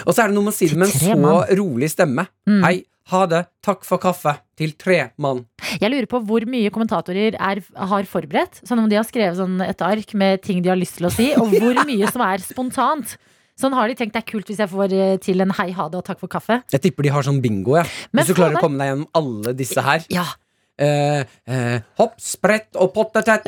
Og så er det noe med å si det med en så mann. rolig stemme. Mm. Hei, ha det, takk for kaffe. Til tre mann. Jeg lurer på hvor mye kommentatorer er, har forberedt. Sånn om de har skrevet sånn et ark med ting de har lyst til å si, og hvor mye som er spontant. Sånn har de tenkt det er kult hvis jeg får eh, til en hei, ha det og takk for kaffe. Jeg tipper de har sånn bingo, ja. Men Hvis du klarer å komme deg gjennom alle disse her. Ja. Eh, eh, hopp, sprett og pottetett.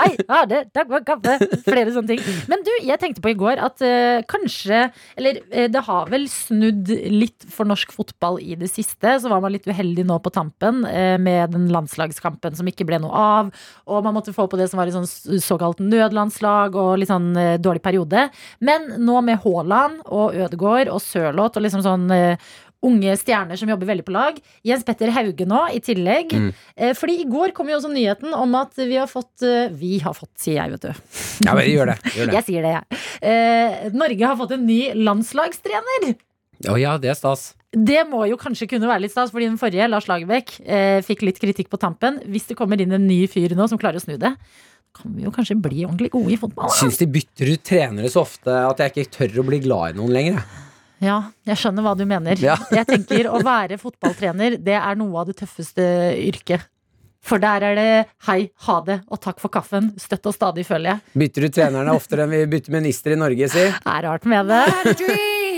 Hei, ha det, takk for kaffe. Flere sånne ting. Men du, jeg tenkte på i går at eh, kanskje Eller eh, det har vel snudd litt for norsk fotball i det siste. Så var man litt uheldig nå på tampen eh, med den landslagskampen som ikke ble noe av. Og man måtte få på det som var et sånn såkalt nødlandslag og litt sånn eh, dårlig periode. Men nå med Haaland og Ødegaard og Sørloth og liksom sånn Unge stjerner som jobber veldig på lag. Jens Petter Hauge nå, i tillegg. Mm. Eh, Fordi i går kom jo også nyheten om at vi har fått eh, Vi har fått, sier jeg, vet du. Ja, men gjør det. Gjør det. Jeg sier det, jeg. Eh, Norge har fått en ny landslagstrener. Å ja, det er stas. Det må jo kanskje kunne være litt stas, fordi den forrige, Lars Lagerbäck, eh, fikk litt kritikk på tampen. Hvis det kommer inn en ny fyr nå som klarer å snu det, kan vi jo kanskje bli ordentlig gode i fotball. Syns de bytter ut trenere så ofte at jeg ikke tør å bli glad i noen lenger. jeg. Ja, jeg skjønner hva du mener. Ja. Jeg tenker Å være fotballtrener, det er noe av det tøffeste yrket. For der er det hei, ha det og takk for kaffen. Støtt og stadig, føler jeg. Bytter du trenerne oftere enn vi bytter minister i Norge, si. Er rart med det.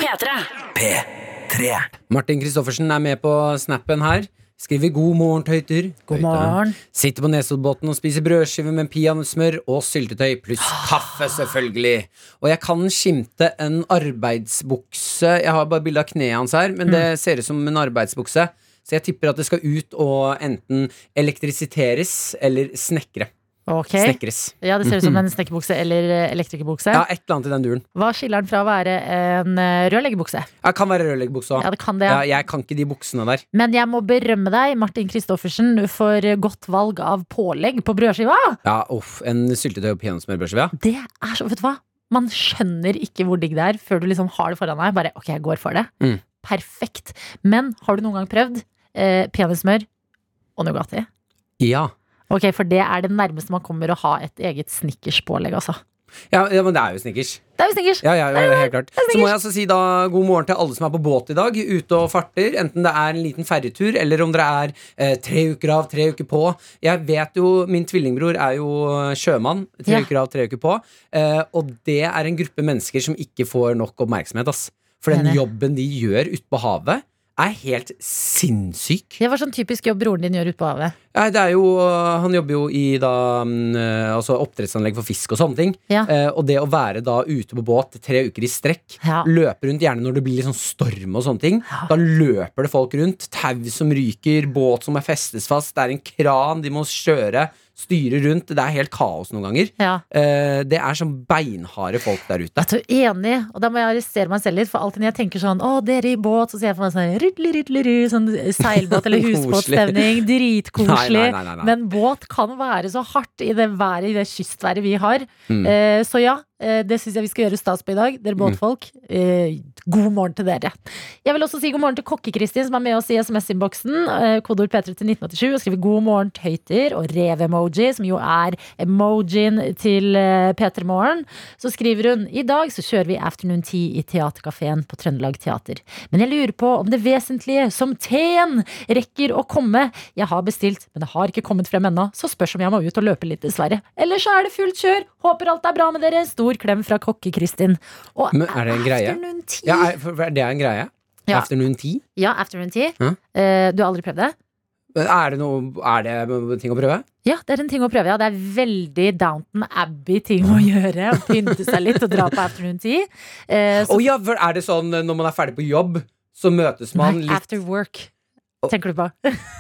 P3. P3. Martin Kristoffersen er med på snappen her. Skriver 'God morgen, tøyter'. God morgen. Sitter på Nesoddbåten og spiser brødskiver med peanøttsmør og syltetøy, pluss kaffe, selvfølgelig. Og jeg kan skimte en arbeidsbukse. Jeg har bare bilde av kneet hans her, men det ser ut som en arbeidsbukse. Så jeg tipper at det skal ut og enten elektrisiteres eller snekre. Ok. Snekres. Ja, det ser ut som en snekkerbukse eller eh, elektrikerbukse. Ja, et eller annet i den duren. Hva skiller den fra å være en eh, rørleggerbukse? Jeg kan være rørleggerbukse òg. Ja, det kan det. Ja, jeg kan ikke de buksene der. Men jeg må berømme deg, Martin Kristoffersen, for godt valg av pålegg på brødskiva. Ja, uff, En syltetøy og peanøttsmørbrødskive, ja. Det er så, vet du hva? Man skjønner ikke hvor digg det er før du liksom har det foran deg. Bare ok, jeg går for det. Mm. Perfekt. Men har du noen gang prøvd eh, peanøttsmør og Nugatti? Ja. Ok, for det er det nærmeste man kommer å ha et eget snickerspålegg, altså. Ja, ja, men det er jo snickers. Det er jo snickers. Ja, ja, ja, helt klart. Så må jeg altså si da god morgen til alle som er på båt i dag, ute og farter. Enten det er en liten ferjetur, eller om dere er eh, tre uker av, tre uker på. Jeg vet jo, Min tvillingbror er jo sjømann. Tre uker av, tre uker på. Eh, og det er en gruppe mennesker som ikke får nok oppmerksomhet. ass For den jobben de gjør ute på havet, er helt sinnssyk. Det var sånn typisk jobb broren din gjør ute på havet. Nei, det er jo, han jobber jo i da, mm, eh, altså oppdrettsanlegg for fisk og sånne ting. Ja. Eh, og det å være da ute på båt tre uker i strekk, Ja. løpe rundt gjerne når det blir litt sånn storm og sånne ting, da løper det folk rundt. Tau som ryker, båt som er festes fast, det er en kran de må kjøre, styre rundt. Det er helt kaos noen ganger. Ja. Uh, det er sånn beinharde folk der ute. Jeg er så enig, og da må jeg arrestere meg selv litt. For alltid når jeg tenker sånn Å, dere i båt, så ser jeg for meg sånn rydli, rydli, ridli, Sånn seilbåt eller husbåtstemning. Dritkoselig. Men båt kan være så hardt i det været, i det kystværet vi har. Mm. Uh, så ja, det syns jeg vi skal gjøre stas på i dag. Dere båtfolk, eh, god morgen til dere. Jeg vil også si god morgen til Kokke-Kristin, som er med oss i SMS-innboksen. Eh, kodeord P3 til 1987 og skriver god morgen tøyter og rev-emoji, som jo er emojien til eh, P3 Morgen. Så skriver hun i dag så kjører vi afternoon tea i Theatercaféen på Trøndelag Teater. Men jeg lurer på om det vesentlige, som teen, rekker å komme. Jeg har bestilt, men det har ikke kommet frem ennå, så spørs om jeg må ut og løpe litt, dessverre. Ellers så er det fullt kjør. Håper alt er bra med dere. Stor klem fra Kokke-Kristin. Og Men er det en greie? afternoon tea Ja, er, for, for det er en greie? Ja. Afternoon tea? Ja, afternoon tea. Ja. Eh, du har aldri prøvd det? Er det noe Er det ting å prøve? Ja, det er en ting å prøve. Ja. Det er veldig Downton Abbey-ting å gjøre. Å pynte seg litt og dra på afternoon tea. Eh, Å så, ja, for er det sånn eh, når man er ferdig på jobb, så møtes man nei, litt after work, tenker du på.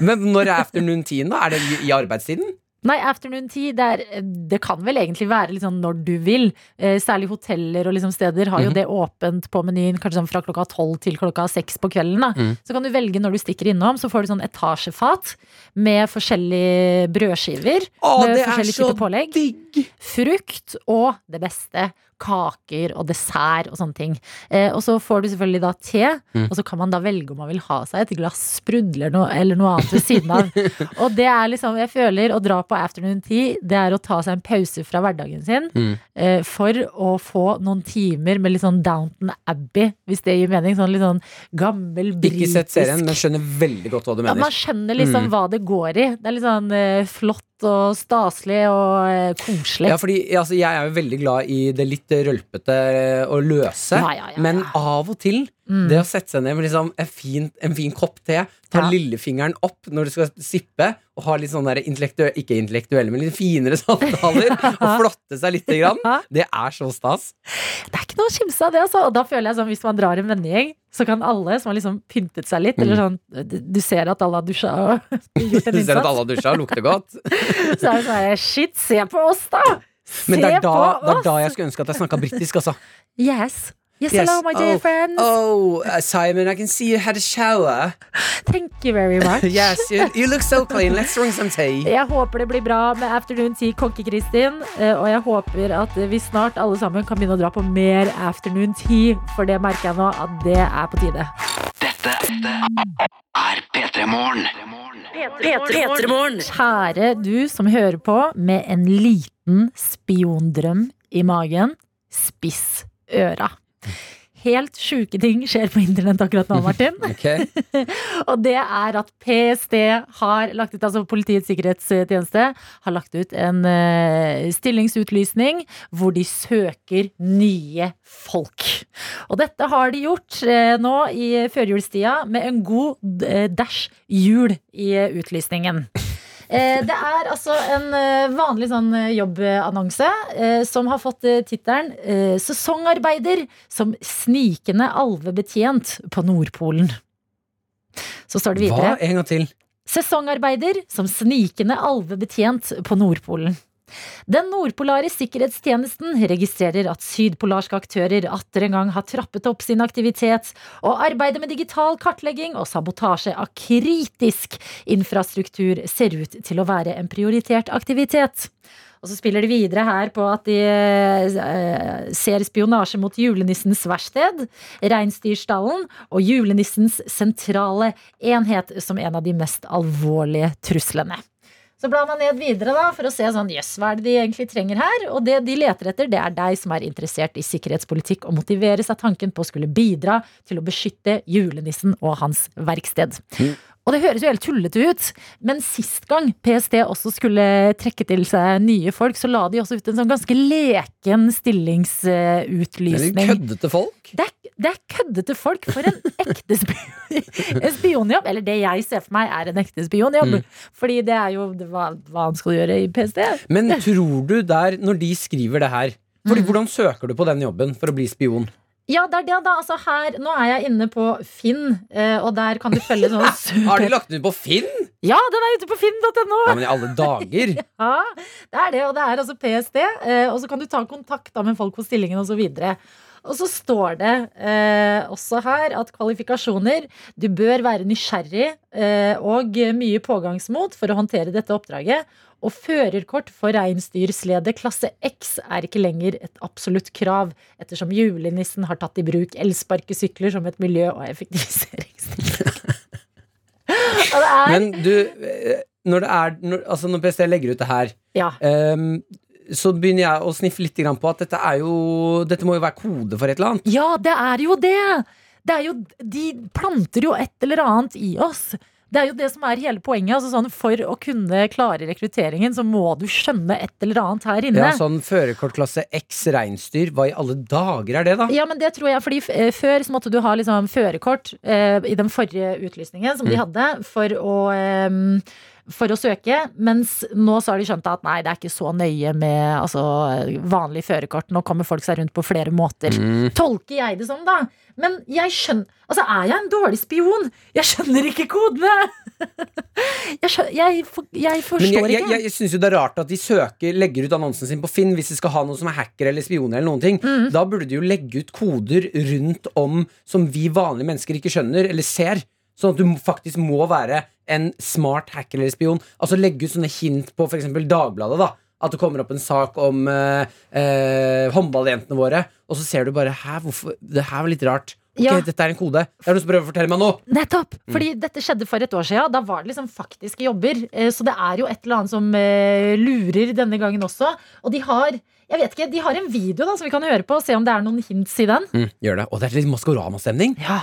Men når er afternoon teen, da? Er det i, i arbeidstiden? Nei, afternoon tea, det, er, det kan vel egentlig være litt sånn når du vil. Eh, særlig hoteller og liksom steder har jo Mhm. det åpent på menyen kanskje sånn fra klokka tolv til klokka seks på kvelden. Da. Mm. Så kan du velge når du stikker innom, så får du sånn etasjefat med forskjellige brødskiver. Å, med forskjellige så typer pålegg. digg! frukt og det beste. Kaker og dessert og sånne ting. Eh, og så får du selvfølgelig da te, Mm. og så kan man da velge om man vil ha seg et glass sprudler noe, eller noe annet ved siden av. og det er liksom, jeg føler å dra på afternoon tea, det er å ta seg en pause fra hverdagen sin Mm. eh, for å få noen timer med litt sånn Downton Abbey, hvis det gir mening. Sånn litt sånn gammel britisk Ikke sett serien, men skjønner veldig godt hva du mener. ja, man skjønner liksom Mm. hva det går i. Det er litt sånn eh, flott og staselig og eh, koselig. Ja, fordi altså, Jeg er jo veldig glad i det litt rølpete og løse, Ja, ja, ja, men av og til Mm. det å sette seg ned med liksom en, fin, en fin kopp te, ta Ja. lillefingeren opp når du skal sippe, og ha litt sånn der ikke intellektuelle, men litt finere samtaler, og flotte seg lite grann, det er så stas. Det er ikke noe å kimse av det, altså. Og da føler jeg sånn, hvis man drar en vennegjeng, så kan alle som har liksom pyntet seg litt, eller sånn Du ser at alle har dusja og gjort en Du ser at alle har dusja og lukter godt. så er det sånn Shit, se på oss, da! Men det er da, det er da jeg skulle ønske at jeg snakka britisk, altså. Yes. Yes, Yes. hello, my dear Oh, friends. Oh, uh, Simon, I can see you had a shower. Thank you very much. Yes, you, you look so clean. Let's drink some tea. Jeg håper det blir bra med Afternoon Tea Konke-Kristin. eh, Og jeg håper at vi snart alle sammen kan begynne å dra på mer Afternoon Tea. For det merker jeg nå at det er på tide. Dette er P3 P3morgen. Kjære du som hører på med en liten spiondrøm i magen, spiss øra. Helt sjuke ting skjer på internett akkurat nå, Martin. Og det er at PST har lagt ut, altså Politiets sikkerhetstjeneste har lagt ut en uh, stillingsutlysning hvor de søker nye folk. Og dette har de gjort uh, nå i førjulstida med en god uh, dash jul i utlysningen. Eh, Det er altså en eh, vanlig sånn eh, jobbannonse som har fått tittelen 'Sesongarbeider som snikende alvebetjent på Nordpolen'. Så står det videre. Hva? En gang til. Sesongarbeider som snikende alvebetjent på Nordpolen. Den nordpolare sikkerhetstjenesten registrerer at sydpolarske aktører atter en gang har trappet opp sin aktivitet, og arbeidet med digital kartlegging og sabotasje av kritisk infrastruktur ser ut til å være en prioritert aktivitet. Og så spiller de videre her på at de eh, ser spionasje mot julenissens verksted, reinsdyrstallen og julenissens sentrale enhet som en av de mest alvorlige truslene. Så blar man ned videre da, for å se sånn, jøss, hva er det de egentlig trenger her? Og det de leter etter, det er deg som er interessert i sikkerhetspolitikk og motiveres av tanken på å skulle bidra til å beskytte julenissen og hans verksted. Og det høres jo helt tullete ut, men sist gang PST også skulle trekke til seg nye folk, så la de også ut en sånn ganske leken stillingsutlysning. Det er køddete folk. Det er, det er køddete folk. For en ekte spion, spionjobb. Eller det jeg ser for meg, er en ekte spionjobb. Mm. Fordi det er jo det- hva, hva han skal gjøre i PST. Men tror du der, når de skriver det her fordi, Hvordan søker du på den jobben for å bli spion? Ja, det er det, da. Altså her, nå er jeg inne på Finn, eh, og der kan du følge sånn Har de lagt den ut på Finn? Ja, den er ute på finn.no! Ja, men i alle dager! Ja, det er det, og det er altså PST. Eh, og så kan du ta kontakt da med folk på stillingen osv. Og så står det eh, også her at kvalifikasjoner Du bør være nysgjerrig eh, og mye pågangsmot for å håndtere dette oppdraget. Og førerkort for reinsdyrslede klasse X er ikke lenger et absolutt krav, ettersom julenissen har tatt i bruk elsparkesykler som et miljø- og effektiviseringstiltak. og er Men du, eh, når det er når, Altså når PST legger ut det her Ja. ehm, så begynner jeg å sniffe litt på at dette er jo Dette må jo være kode for et eller annet. Ja, det er jo det! Det er jo, de planter jo et eller annet i oss. Det er jo det som er hele poenget. Altså sånn, for å kunne klare rekrutteringen, så må du skjønne et eller annet her inne. Ja, sånn Førerkortklasse X reinsdyr. Hva i alle dager er det, da? Ja, men det tror jeg, fordi eh, Før så måtte du ha liksom førerkort eh, i den forrige utlysningen som de Mm. hadde, for å, eh, for å søke. Mens nå så har de skjønt at nei, det er ikke så nøye med altså, vanlig førerkort. Nå kommer folk seg rundt på flere måter. Mm. Tolker jeg det som, da. Men jeg skjønner Altså, er jeg en dårlig spion? Jeg skjønner ikke kodene! jeg, skjønner, jeg, for, jeg Men forstår jeg, jeg, ikke. jeg syns jo det er rart at de søker, legger ut annonsen sin på Finn hvis de skal ha noen som er hacker eller spioner eller noen ting. Mm. Da burde de jo legge ut koder rundt om som vi vanlige mennesker ikke skjønner eller ser. Sånn at du faktisk må være en smart hacker eller spion. Altså legge ut sånne hint på f.eks. Dagbladet. da At det kommer opp en sak om eh, eh, håndballjentene våre, og så ser du bare Hæ, hvorfor Det her var litt rart. Ok, Ja. dette er en kode. Det er noe som prøver å fortelle meg nå. Nettopp! Mm. Fordi dette skjedde for et år siden. Da var det liksom faktiske jobber. Eh, Så det er jo et eller annet som eh, lurer denne gangen også. Og de har jeg vet ikke, de har en video da som vi kan høre på og se om det er noen hints i den. Mm, gjør det. Og det er litt Maskorama-stemning. Ja.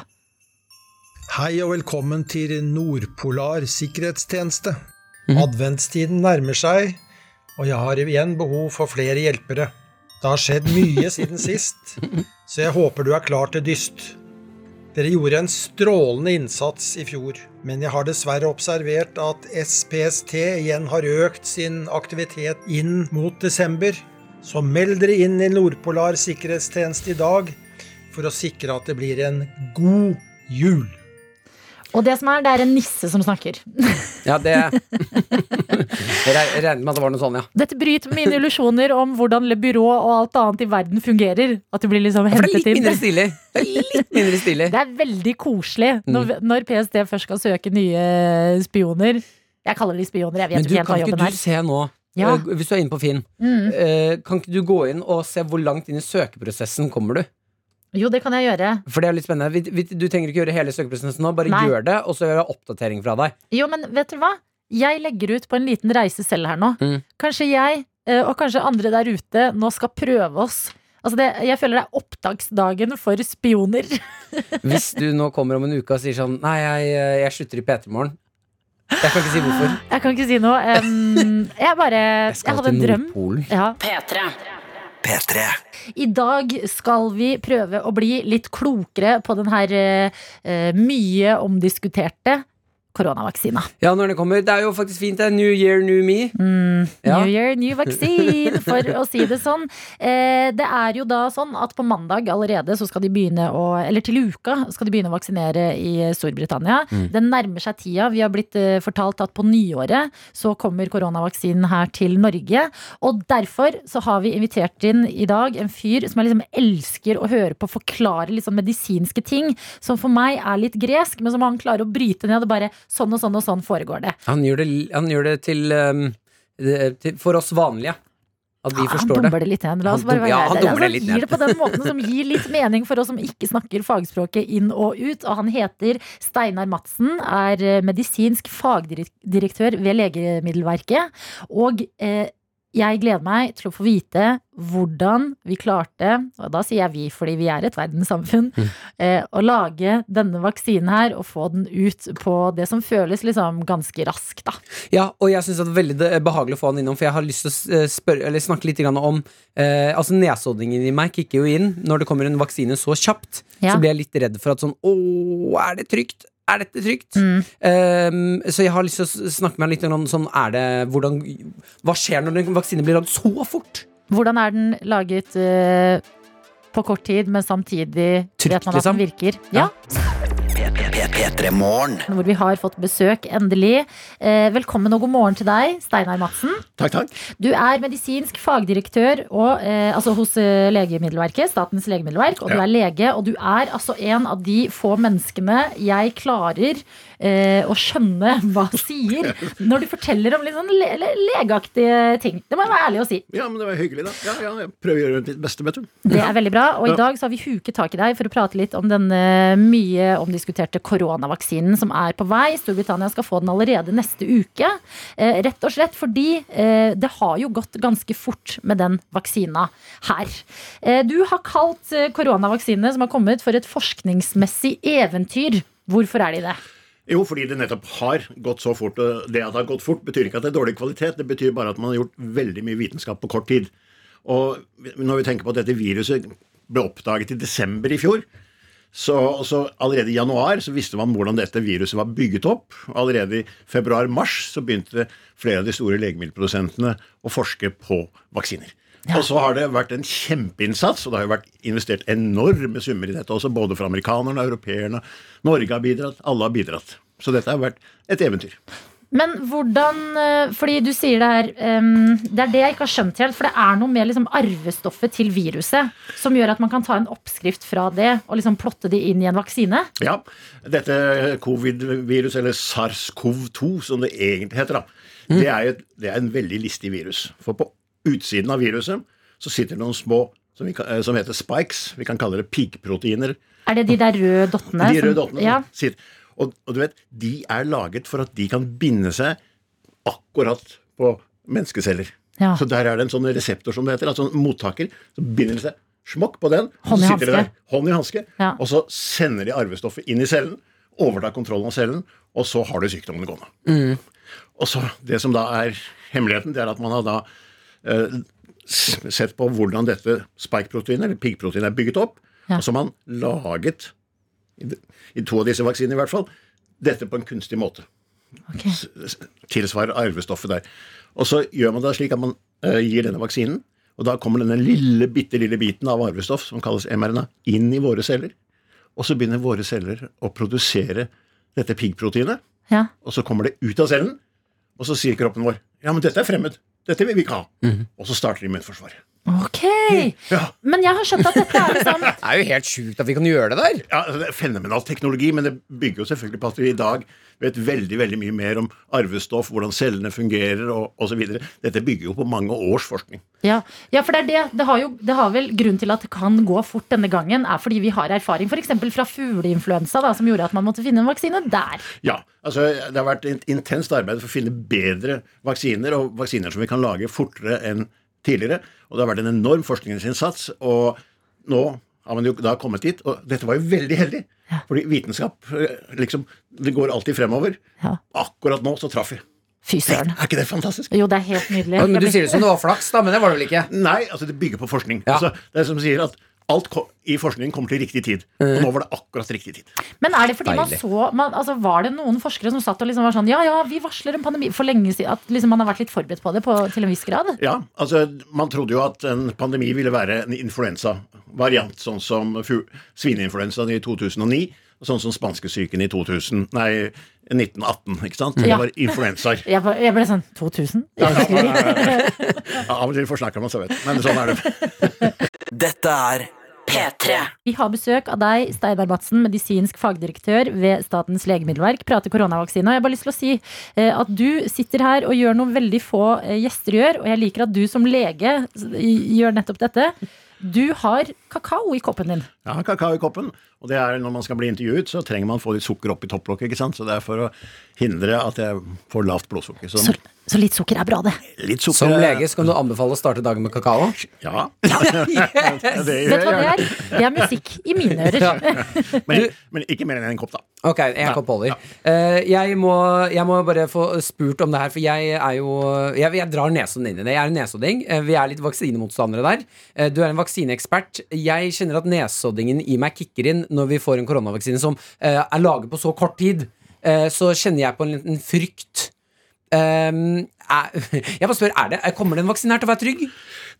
Hei og velkommen til Nordpolar sikkerhetstjeneste. Adventstiden nærmer seg, og jeg har igjen behov for flere hjelpere. Det har skjedd mye siden sist, så jeg håper du er klar til dyst. Dere gjorde en strålende innsats i fjor, men jeg har dessverre observert at SPST igjen har økt sin aktivitet inn mot desember. Så meld dere inn i Nordpolar sikkerhetstjeneste i dag for å sikre at det blir en god jul. Og det som er, det er en nisse som snakker. Ja, det Jeg regner regnet med at det var noe sånn, ja. Dette bryter med mine illusjoner om hvordan Le Byrå og alt annet i verden fungerer. At du blir liksom hentet inn. det er litt mindre stilig. Det er litt mindre stilig. Det er veldig koselig når, Mm. når PST først skal søke nye spioner. Jeg kaller de spioner, jeg vet Men du, ikke helt kan hva ikke jobben du er. se nå, Ja. eh, hvis du er inne på Finn, Mm. eh, kan ikke du gå inn og se hvor langt inn i søkeprosessen kommer du? Jo, det kan jeg gjøre. For det er litt spennende. Vi, vi, du trenger ikke gjøre hele søkeprosessen nå, bare Nei. gjør det, og så gjør jeg oppdatering fra deg. Jo, men vet dere hva? Jeg legger ut på en liten reise selv her nå. Mm. Kanskje jeg, eh, og kanskje andre der ute, nå skal prøve oss. Altså det, jeg føler det er opptaksdagen for spioner. Hvis du nå kommer om en uke og sier sånn Nei, jeg, eh, jeg slutter i P3 Morgen. Jeg kan ikke si hvorfor. Jeg kan ikke si noe. Um, jeg bare Jeg Jeg hadde en til drøm. Nordpolen. Ja. P3. P3. I dag skal vi prøve å bli litt klokere på den her eh, eh, mye omdiskuterte koronavaksina. Ja, når det kommer. Det er jo faktisk fint. Det er New Year, New Me. Mm, Ja. New year, new vaccine, for å si det sånn. Eh, det er jo da sånn at på mandag allerede så skal de begynne å Eller til uka skal de begynne å vaksinere i Storbritannia. Mm. Den nærmer seg tida. Vi har blitt eh, fortalt at på nyåret så kommer koronavaksinen her til Norge. Og derfor så har vi invitert inn i dag en fyr som jeg liksom elsker å høre på forklare litt sånn medisinske ting, som for meg er litt gresk, men som han klarer å bryte ned og bare sånn og sånn og sånn foregår det. Han gjør det, han gjør det til, um, til For oss vanlige. At vi Ja, han forstår det. dummer det litt igjen. La oss Han bare være ja, han det litt gir det på den måten som gir litt mening for oss som ikke snakker fagspråket inn og ut. Og han heter Steinar Madsen, er eh, medisinsk fagdirektør ved Legemiddelverket. Og eh, jeg gleder meg til å få vite hvordan vi klarte, og da sier jeg vi fordi vi er et verdenssamfunn, eh, å lage denne vaksinen her og få den ut på det som føles liksom ganske raskt, da. Ja, og jeg synes det er veldig behagelig å få den innom, for jeg har lyst til å eh, spørre, eller snakke litt om eh, Altså Nesoddingen i meg kicker jo inn når det kommer en vaksine så kjapt. Ja. Så blir jeg litt redd for at sånn Å, er det trygt? er dette trygt? Mm. Um, så jeg har lyst til å snakke med han litt om sånn, er det, hvordan, hva skjer når en vaksine blir lagd så fort? Hvordan er den laget uh, på kort tid, men samtidig Trygt, vet man at den liksom? virker? Liksom. Ja. ja. P3morgen. Hvor vi har fått besøk, endelig. Eh, velkommen og god morgen til deg, Steinar Madsen. Takk, takk. Du er medisinsk fagdirektør og, eh, altså, hos eh, Legemiddelverket, Statens legemiddelverk, og ja. du er lege. Og du er altså en av de få menneskene jeg klarer eh, å skjønne hva sier når du forteller om litt sånn le le legeaktige ting. Det må jeg være ærlig å si. Ja, men det var hyggelig, da. Ja, ja, jeg prøver å gjøre mitt beste, vet du. Det er veldig bra. Og i dag så har vi huket tak i deg for å prate litt om den eh, mye omdiskuterte koronavaksinen som er på vei. Storbritannia skal få den allerede neste uke. Eh, rett og slett fordi eh, det har jo gått ganske fort med den vaksina her. Eh, du har kalt eh, koronavaksinene som har kommet for et forskningsmessig eventyr. Hvorfor er de det? Jo, fordi det nettopp har gått så fort. og Det at det har gått fort, betyr ikke at det er dårlig kvalitet. Det betyr bare at man har gjort veldig mye vitenskap på kort tid. Og når vi tenker på at dette viruset ble oppdaget i desember i fjor, så, så allerede i januar så visste man hvordan dette viruset var bygget opp. Allerede i februar-mars så begynte flere av de store legemiddelprodusentene å forske på vaksiner. Og så har det vært en kjempeinnsats, og det har jo vært investert enorme summer i dette også, både fra amerikanerne, europeerne, Norge har bidratt, alle har bidratt. Så dette har vært et eventyr. Men hvordan eh, Fordi du sier det her Det er det jeg ikke har skjønt helt. For det er noe med liksom arvestoffet til viruset som gjør at man kan ta en oppskrift fra det og liksom plotte det inn i en vaksine. Ja, dette covid-viruset, eller SARS-CoV-2 som det egentlig heter, da, det, er et, det er en veldig listig virus. For på utsiden av viruset så sitter det noen små som, vi kan, eh, som heter spikes. Vi kan kalle det piggproteiner. Er det de der røde dottene? De røde som- dottene Ja. sitter. Og, og du vet, de er laget for at de kan binde seg akkurat på menneskeceller. Ja. Så der er det en sånn reseptor som det heter, altså en mottaker, som binder seg smokk på den, Hånd i hanske. hånd i hanske, Ja. og så sender de arvestoffet inn i cellen, overtar kontrollen av cellen, og så har du sykdommen gående. Mm. Og så Det som da er hemmeligheten, det er at man har da eh, sett på hvordan dette spike-proteinet, eller piggproteinet, er bygget opp. Ja. Og så har man laget, i, to av disse vaksinene i hvert fall, dette på en kunstig måte. Ok. S- s- Tilsvarer arvestoffet der. Og så gjør man det slik at man eh, gir denne vaksinen, og da kommer denne lille, bitte lille biten av arvestoff, som kalles mRNA, inn i våre celler. Og så begynner våre celler å produsere dette piggproteinet. Ja. Og så kommer det ut av cellen, og så sier kroppen vår ja, men dette er fremmed. Dette vil vi ikke ha. Og så starter immunforsvaret. Ok! Ja. Men jeg har skjønt at dette er liksom Det er jo helt sjukt at vi kan gjøre det der. Ja, altså, det er Fenomenal teknologi, men det bygger jo selvfølgelig på at vi i dag vet veldig veldig mye mer om arvestoff, hvordan cellene fungerer og osv. Dette bygger jo på mange års forskning. Ja, ja for det er det. Det har, jo, det har vel grunn til at det kan gå fort denne gangen, er fordi vi har erfaring f.eks. fra fugleinfluensa, da, som gjorde at man måtte finne en vaksine der. Ja, altså Det har vært et intenst arbeid for å finne bedre vaksiner, og vaksiner som vi kan lage fortere enn tidligere. Og det har vært en enorm forskningsinnsats, og nå har man jo da kommet dit. Og dette var jo veldig heldig, fordi vitenskap eh, liksom, det går alltid fremover. Ja. Akkurat nå så traff vi. Fy søren. Er ikke det fantastisk? Jo, det er helt nydelig. Ja, men Du sier det som det var flaks, da, men det var det vel ikke? Nei, altså det bygger på forskning. Ja. Altså, det er som sier at alt i forskningen kommer til riktig tid. Og nå var det akkurat riktig tid. Men er det fordi man så man, altså, Var det noen forskere som satt og liksom var sånn Ja, ja, vi varsler en pandemi for lenge siden. At liksom man har vært litt forberedt på det på, til en viss grad? Ja, altså Man trodde jo at en pandemi ville være en influensavariant, sånn som svineinfluensaen i 2009, og sånn som spanskesyken i 2000, nei, 1918. ikke sant? Det Ja. var influensaer. Jeg, ble- sånn 2000? Ja, ja, ja, Ja, av og til forsnakker man seg, vet du. Men sånn er det. Dette er P3. Vi har besøk av deg, Steinar Madsen, medisinsk fagdirektør ved Statens legemiddelverk. Prater koronavaksine. Og jeg har bare lyst til å si eh, at du sitter her og gjør noe veldig få eh, gjester gjør. Og jeg liker at du som lege gjør nettopp dette. Du har kakao i koppen din. Jeg har kakao i koppen, og det er når man skal bli intervjuet, så trenger man å få litt sukker opp i topplokket, ikke sant? Så det er for å hindre at jeg får lavt blodsukker. Så, Så, Så litt sukker er bra, det. Litt sukker Som lege så kan du anbefale å starte dagen med kakao. Ja. Yes! det Vet du hva det er? Det er musikk i mine ører. Men, men ikke mer enn en kopp, da. Ok, en kopp holder. Eh, jeg, må, jeg må bare få spurt om det her, for jeg er jo Jeg, jeg drar nesodding inn i det. Jeg er en nesodding. Uh, vi er litt vaksinemotstandere der. Uh, du er en vaksineekspert. Jeg kjenner at nesoddingen i meg kicker inn når vi får en koronavaksine som er laget på så kort tid. Eh, så kjenner jeg på en liten frykt. Um, jeg bare spør, det, Kommer den vaksinen til å være trygg?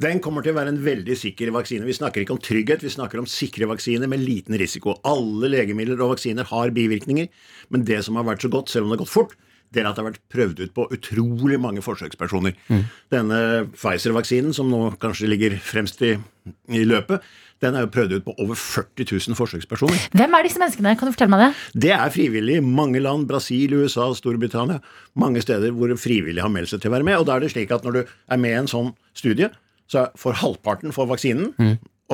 Den kommer til å være en veldig sikker vaksine. Vi snakker ikke om trygghet, vi snakker om sikre vaksiner med liten risiko. Alle legemidler og vaksiner har bivirkninger, men det som har vært så godt, selv om det har gått fort, det at det har vært prøvd ut på utrolig mange forsøkspersoner. Denne Pfizer-vaksinen, som nå kanskje ligger fremst i, i løpet, den er jo prøvd ut på over 40 000 forsøkspersoner. Hvem er disse menneskene? Kan du fortelle meg det? Det er frivillig i mange land. Brasil, USA, Storbritannia. Mange steder hvor frivillige har meldt seg til å være med. Og da er det slik at når du er med i en sånn studie, så får halvparten for vaksinen,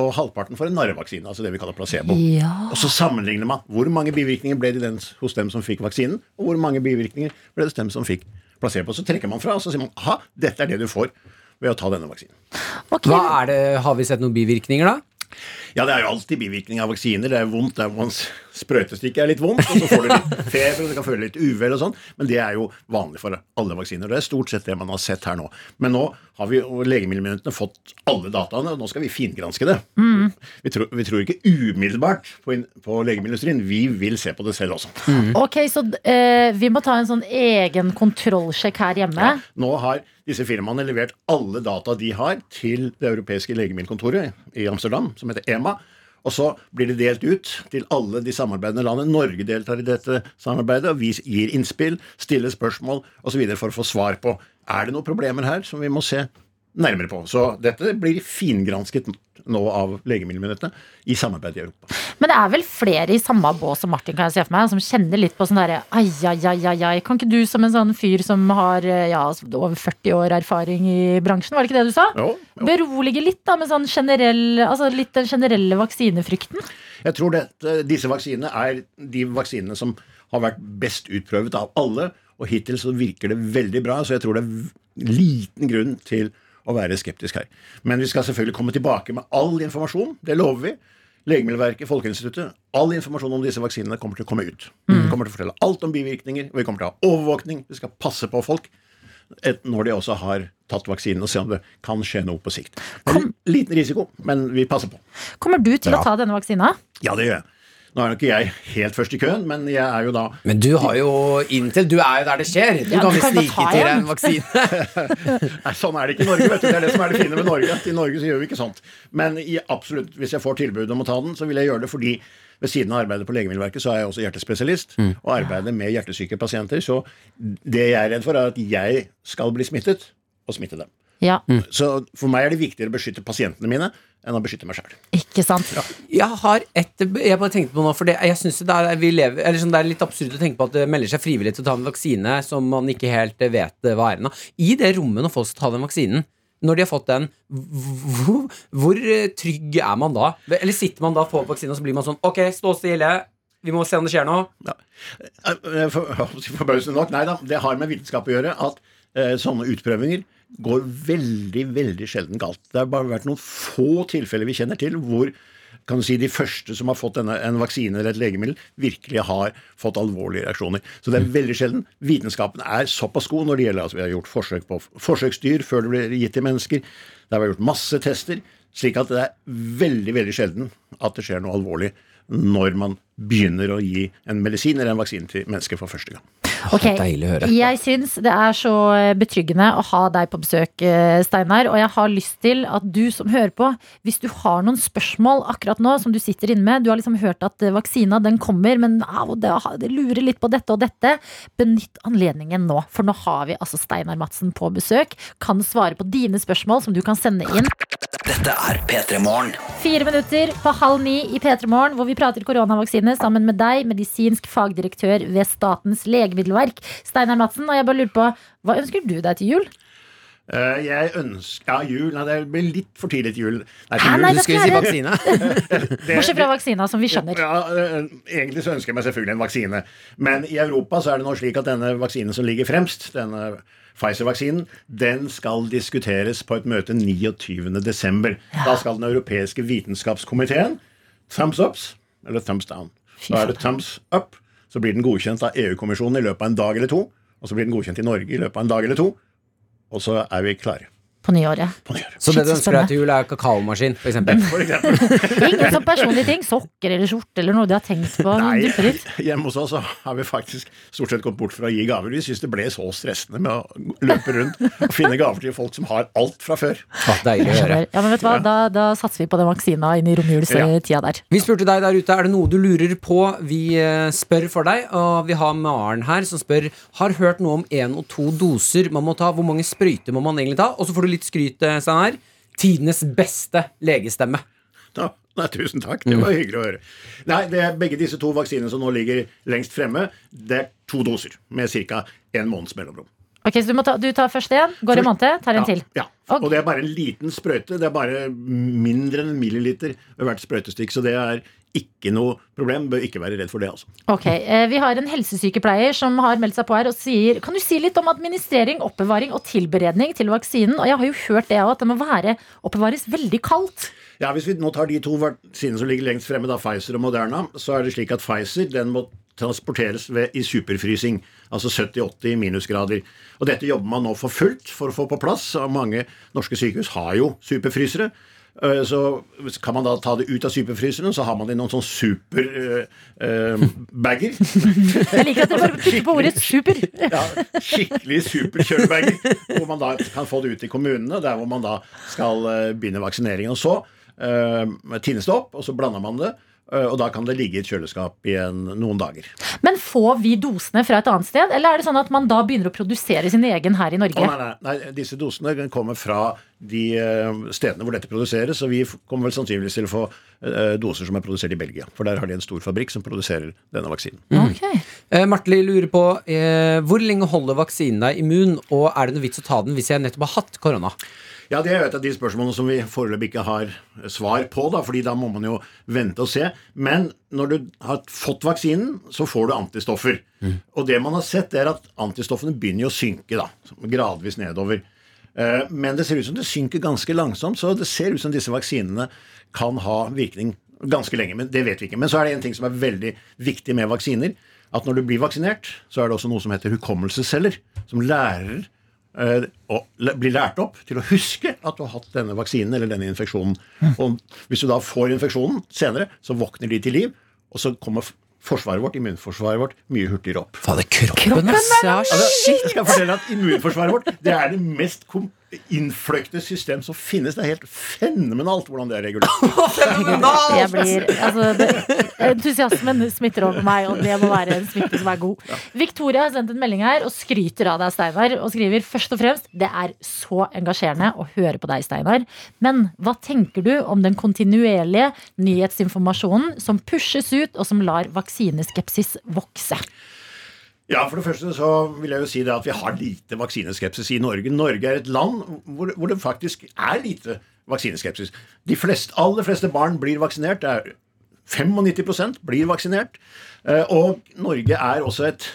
og halvparten for en narrevaksine, altså det vi kaller placebo. Ja. Og så sammenligner man hvor mange bivirkninger ble det hos dem som fikk vaksinen, og hvor mange bivirkninger ble det hos dem som fikk placebo. Så trekker man fra, og så sier man aha, dette er det du får ved å ta denne vaksinen. Okay. Hva er det, Har vi sett noen bivirkninger, da? Ja, det er jo alltid bivirkning av vaksiner. Det er vondt der man sprøytestikket er litt vondt, og så får du litt feber, og du kan føle litt uvel og sånn. Men det er jo vanlig for alle vaksiner. Det er stort sett det man har sett her nå. Men nå har vi og legemiddelmyndighetene fått alle dataene, og nå skal vi fingranske det. Vi, tror, vi tror ikke umiddelbart på, in- på legemiddelindustrien. Vi vil se på det selv også. Ok, så uh, vi må ta en sånn egen kontrollsjekk her hjemme. Ja, Nå har disse firmaene levert alle data de har, til det europeiske legemiddelkontoret i Amsterdam, som heter EMA. Og så blir det delt ut til alle de samarbeidende landene. Norge deltar i dette samarbeidet, og vi gir innspill, stiller spørsmål osv. for å få svar på er det noen problemer her som vi må se nærmere på. Så dette blir fingransket nå av legemiddelmyndighetene i samarbeid i Europa. Men det er vel flere i samme bås som Martin, kan jeg se for meg, som kjenner litt på sånn derre ai, ai, ai, ai. Kan ikke du som en sånn fyr som har eh, ja, over 40 år erfaring i bransjen, var det ikke det du sa? Jo, jo. Berolige litt da med sånn generell, altså litt den generelle vaksinefrykten. Jeg tror dette, disse vaksinene er de vaksinene som har vært best utprøvet av alle, og hittil så virker det veldig bra, så jeg tror det er liten grunn til å være skeptisk her. Men vi skal selvfølgelig komme tilbake med all informasjon, det lover vi. Legemiddelverket, Folkeinstituttet, all informasjon om disse vaksinene kommer til å komme ut. Vi kommer til å fortelle alt om bivirkninger, og vi kommer til å ha overvåkning. Vi skal passe på folk når de også har tatt vaksinen, og se om det kan skje noe på sikt. En liten risiko, men vi passer på. Kommer du til Ja. å ta denne vaksina? Ja, det gjør jeg. Nå er nok ikke jeg helt først i køen, men jeg er jo da Men du har jo inntil Du er jo der det skjer. Du Ja, kan vel snike til deg en. vaksine. Nei, sånn er det ikke i Norge. vet du. Det er det som er det fine med Norge. at I Norge så gjør vi ikke sånt. Men i absolutt, hvis jeg får tilbud om å ta den, så vil jeg gjøre det fordi ved siden av arbeidet på Legemiddelverket så er jeg også hjertespesialist og arbeider med hjertesyke pasienter. Så det jeg er redd for, er at jeg skal bli smittet og smitte dem. Ja, Så for meg er det viktigere å beskytte pasientene mine enn å beskytte meg sjøl. ikke sant? Jeg har et Jeg bare tenkte på nå, for det, jeg synes det, er, vi lever, eller sånn, det er litt absurd å tenke på at det melder seg frivillig til å ta en vaksine som man ikke helt eh, vet eh, hva er ennå. I det rommet når folk skal ta den vaksinen, når de har fått den, hvor, hvor eh, trygg er man da? Eller sitter man da på vaksinen og så blir man sånn Ok, stå stille. Vi må se om det skjer noe. Eh, For, Forbausende nok, nei da. Det har med vitenskap å gjøre at eh, sånne utprøvinger går veldig, veldig sjelden galt. Det har bare vært noen få tilfeller vi kjenner til hvor kan du si, de første som har fått denne, en vaksine eller et legemiddel, virkelig har fått alvorlige reaksjoner. Så det er veldig sjelden. Vitenskapen er såpass god når det gjelder altså Vi har gjort forsøk på forsøksdyr før det ble gitt til mennesker. Det har vært gjort masse tester. Slik at det er veldig veldig sjelden at det skjer noe alvorlig når man begynner å gi en medisin eller en vaksine til mennesker for første gang. Ok, Deilig å høre. Jeg syns det er så betryggende å ha deg på besøk, eh, Steinar. Og jeg har lyst til at du som hører på, hvis du har noen spørsmål akkurat nå som du sitter inne med, du har liksom hørt at eh, vaksina den kommer, men au, det, det lurer litt på dette og dette, benytt anledningen nå. For nå har vi altså Steinar Madsen på besøk. Kan svare på dine spørsmål som du kan sende inn. Dette er P3 Morgen. Fire minutter på halv ni i P3 Morgen, hvor vi prater koronavaksine sammen med deg, medisinsk fagdirektør ved Statens legemiddelverk, Steinar Madsen. Og jeg bare lurer på, hva ønsker du deg til jul? Uh, jeg ønsker Ja, jul Nei, det blir litt for tidlig til jul. Nei, til jul. nei, Du skulle si vaksine. Bortsett fra vaksina, som vi skjønner. Ja, eh, egentlig så ønsker jeg meg selvfølgelig en vaksine. Men i Europa så er det nå slik at denne vaksinen som ligger fremst, denne Pfizer-vaksinen, den skal diskuteres på et møte 29.12. Da skal den europeiske vitenskapskomiteen thumbs ups, eller thumbs down. Da er det thumbs up, så blir den godkjent av EU-kommisjonen i løpet av en dag eller to. Og så blir den godkjent i Norge i løpet av en dag eller to. Og så er vi klare På nyåret. på nyåret. Så det du ønsker deg til jul, er kakaomaskin, for eksempel. For eksempel. Ingen sånn personlige ting. Sokker eller skjorte eller noe de har tenkt på. Nei, hjemme hos oss har vi faktisk stort sett gått bort fra å gi gaver. Vi syns det ble så stressende med å løpe rundt og finne gaver til folk som har alt fra før. Ja, deilig å høre. Ja, men vet du hva? Da, da satser vi på den vaksina inn i romjulstida der. Vi spurte deg der ute, er det noe du lurer på? Vi eh, spør for deg, og vi har Maren her som spør Har hørt noe om én og to doser man må ta. Hvor mange sprøyter må man egentlig ta? Og så får du litt skryt, sånn Steinar. Tidenes beste legestemme. Da, nei, tusen takk. Det var hyggelig å høre. Nei, det er Begge disse to vaksinene som nå ligger lengst fremme, det er to doser med ca. en måneds mellomrom. Ok, Så du, må ta, du tar først én, går en måned, tar en ja, til. Ja. Og det er bare en liten sprøyte. Det er bare mindre enn en milliliter ved hvert sprøytestikk. Så det er ikke noe problem. Bør ikke være redd for det, altså. Ok, eh, Vi har en helsesykepleier som har meldt seg på her og sier Kan du si litt om administrering, oppbevaring og tilberedning til vaksinen? Og jeg har jo hørt det òg, at det må være oppbevares veldig kaldt. Ja, Hvis vi nå tar de to vaksinene som ligger lengst fremme, da Pfizer og Moderna, så er det slik at Pfizer den må transporteres ved, i superfrysing. Altså 70-80 minusgrader. Og dette jobber man nå for fullt for å få på plass. og Mange norske sykehus har jo superfrysere. Eh, Så kan man da ta det ut av superfryseren, så har man det i noen sånn superbager. Jeg liker at dere bare putter på ordet super. ja, skikkelig superkjølebager. Hvor man da kan få det ut i kommunene, der hvor man da skal eh, begynne vaksineringen. Og så uh, tines det opp, og så blander man det. Eh, og da kan det ligge i et kjøleskap i noen dager. Men får vi dosene fra et annet sted, eller er det sånn at man da begynner å produsere sin egen her i Norge? Norge? nei, nei, nei, disse dosene kommer fra de eh, stedene hvor dette produseres, og vi kommer vel sannsynligvis til å få eh, doser som er produsert i Belgia. For der har de en stor fabrikk som produserer denne vaksinen. Ok. Eh, Martli lurer på eh, hvor lenge holder vaksinen deg immun, og er det noe vits å ta den hvis jeg nettopp har hatt korona? Ja, Det er jo et av de spørsmålene som vi foreløpig ikke har svar på. da, fordi da må man jo vente og se. Men når du har fått vaksinen, så får du antistoffer. Og det man har sett, er at antistoffene begynner å synke da, gradvis nedover. Eh, Men det ser ut som det synker ganske langsomt, så det ser ut som disse vaksinene kan ha virkning ganske lenge. Men det vet vi ikke. Men så er det en ting som er veldig viktig med vaksiner. At når du blir vaksinert, så er det også noe som heter hukommelsesceller, som lærer og blir lært opp til å huske at du har hatt denne vaksinen eller denne infeksjonen. Og hvis du da får infeksjonen senere, så våkner de til liv, og så kommer forsvaret vårt, immunforsvaret vårt, mye hurtigere opp. Fader, kroppen, ass! Ja, Altså, jeg skal fortelle at Immunforsvaret vårt det er det mest kom- innfløkte system som finnes. Det er helt fenomenalt hvordan det er regulert. Jeg blir, altså, det, entusiasmen smitter over meg, og det må være en smitte som er god. Victoria har sendt en melding her og skryter av deg, Steinar, og skriver først og fremst det er så engasjerende å høre på deg, Steinar. Men hva tenker du om den kontinuerlige nyhetsinformasjonen som pushes ut, og som lar vaksineskepsis vokse? Ja, For det første så vil jeg jo si det at vi har lite vaksineskepsis i Norge. Norge er et land hvor, hvor det faktisk er lite vaksineskepsis. De fleste, aller fleste barn blir vaksinert. Det er 95 blir vaksinert. Eh, Og Norge er også et